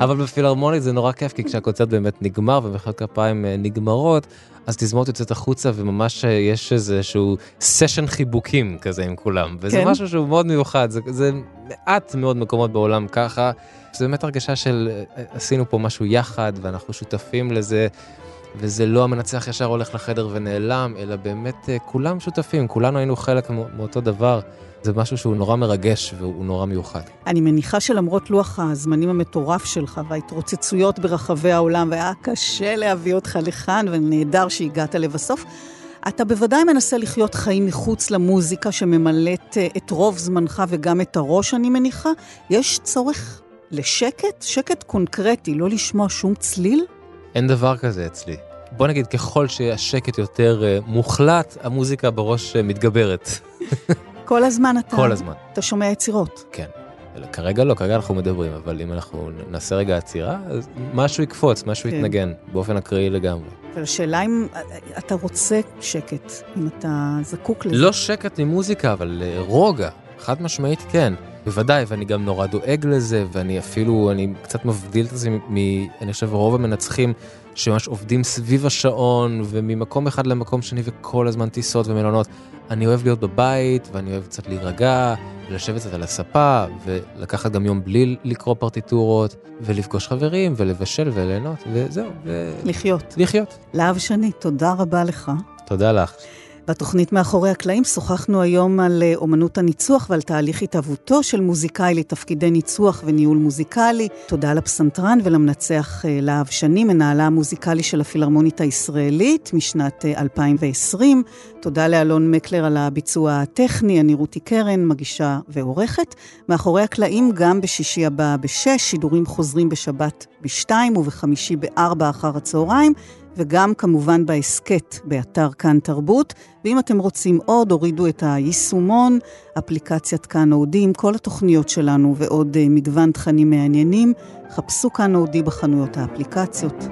אבל בפילהרמונית זה נורא כיף, כי כשהקונצרט באמת נגמר ומחיאות כפיים אה, נגמרות, אז תזמורת יוצאת החוצה וממש אה, יש איזשהו סשן חיבוקים כזה עם כולם. וזה כן. משהו שהוא מאוד מיוחד, זה, זה מעט מאוד מקומות בעולם ככה. זה באמת הרגשה של אה, עשינו פה משהו יחד ואנחנו שותפים לזה. וזה לא המנצח ישר הולך לחדר ונעלם, אלא באמת כולם שותפים, כולנו היינו חלק מאותו דבר. זה משהו שהוא נורא מרגש והוא נורא מיוחד. אני מניחה שלמרות לוח הזמנים המטורף שלך וההתרוצצויות ברחבי העולם, והיה קשה להביא אותך לכאן, ונהדר שהגעת לבסוף, אתה בוודאי מנסה לחיות חיים מחוץ למוזיקה שממלאת אה, את רוב זמנך וגם את הראש, אני מניחה. יש צורך לשקט? שקט קונקרטי, לא לשמוע שום צליל? אין דבר כזה אצלי. בוא נגיד, ככל שהשקט יותר uh, מוחלט, המוזיקה בראש uh, מתגברת. כל הזמן אתה... כל הזמן. אתה שומע יצירות. כן. כרגע לא, כרגע אנחנו מדברים, אבל אם אנחנו נעשה רגע עצירה, אז משהו יקפוץ, משהו כן. יתנגן, באופן אקראי לגמרי. אבל השאלה אם אתה רוצה שקט, אם אתה זקוק לזה. לא שקט ממוזיקה, אבל אה, רוגע, חד משמעית כן. בוודאי, ואני גם נורא דואג לזה, ואני אפילו, אני קצת מבדיל את זה מ... אני חושב רוב המנצחים שממש עובדים סביב השעון, וממקום אחד למקום שני, וכל הזמן טיסות ומלונות. אני אוהב להיות בבית, ואני אוהב קצת להירגע, לשבת קצת על הספה, ולקחת גם יום בלי לקרוא פרטיטורות, ולפגוש חברים, ולבשל וליהנות, וזהו. ו... לחיות. לחיות. להב שני, תודה רבה לך. תודה לך. בתוכנית מאחורי הקלעים שוחחנו היום על אה, אומנות הניצוח ועל תהליך התהוותו של מוזיקאי לתפקידי ניצוח וניהול מוזיקלי. תודה לפסנתרן ולמנצח אה, להב שני, מנהלה המוזיקלי של הפילהרמונית הישראלית משנת 2020. אה, תודה לאלון מקלר על הביצוע הטכני, אני רותי קרן, מגישה ועורכת. מאחורי הקלעים גם בשישי הבא בשש, שידורים חוזרים בשבת בשתיים ובחמישי בארבע אחר הצהריים. וגם כמובן בהסכת באתר כאן תרבות. ואם אתם רוצים עוד, הורידו את היישומון, אפליקציית כאן אודי עם כל התוכניות שלנו ועוד אה, מגוון תכנים מעניינים. חפשו כאן אודי בחנויות האפליקציות.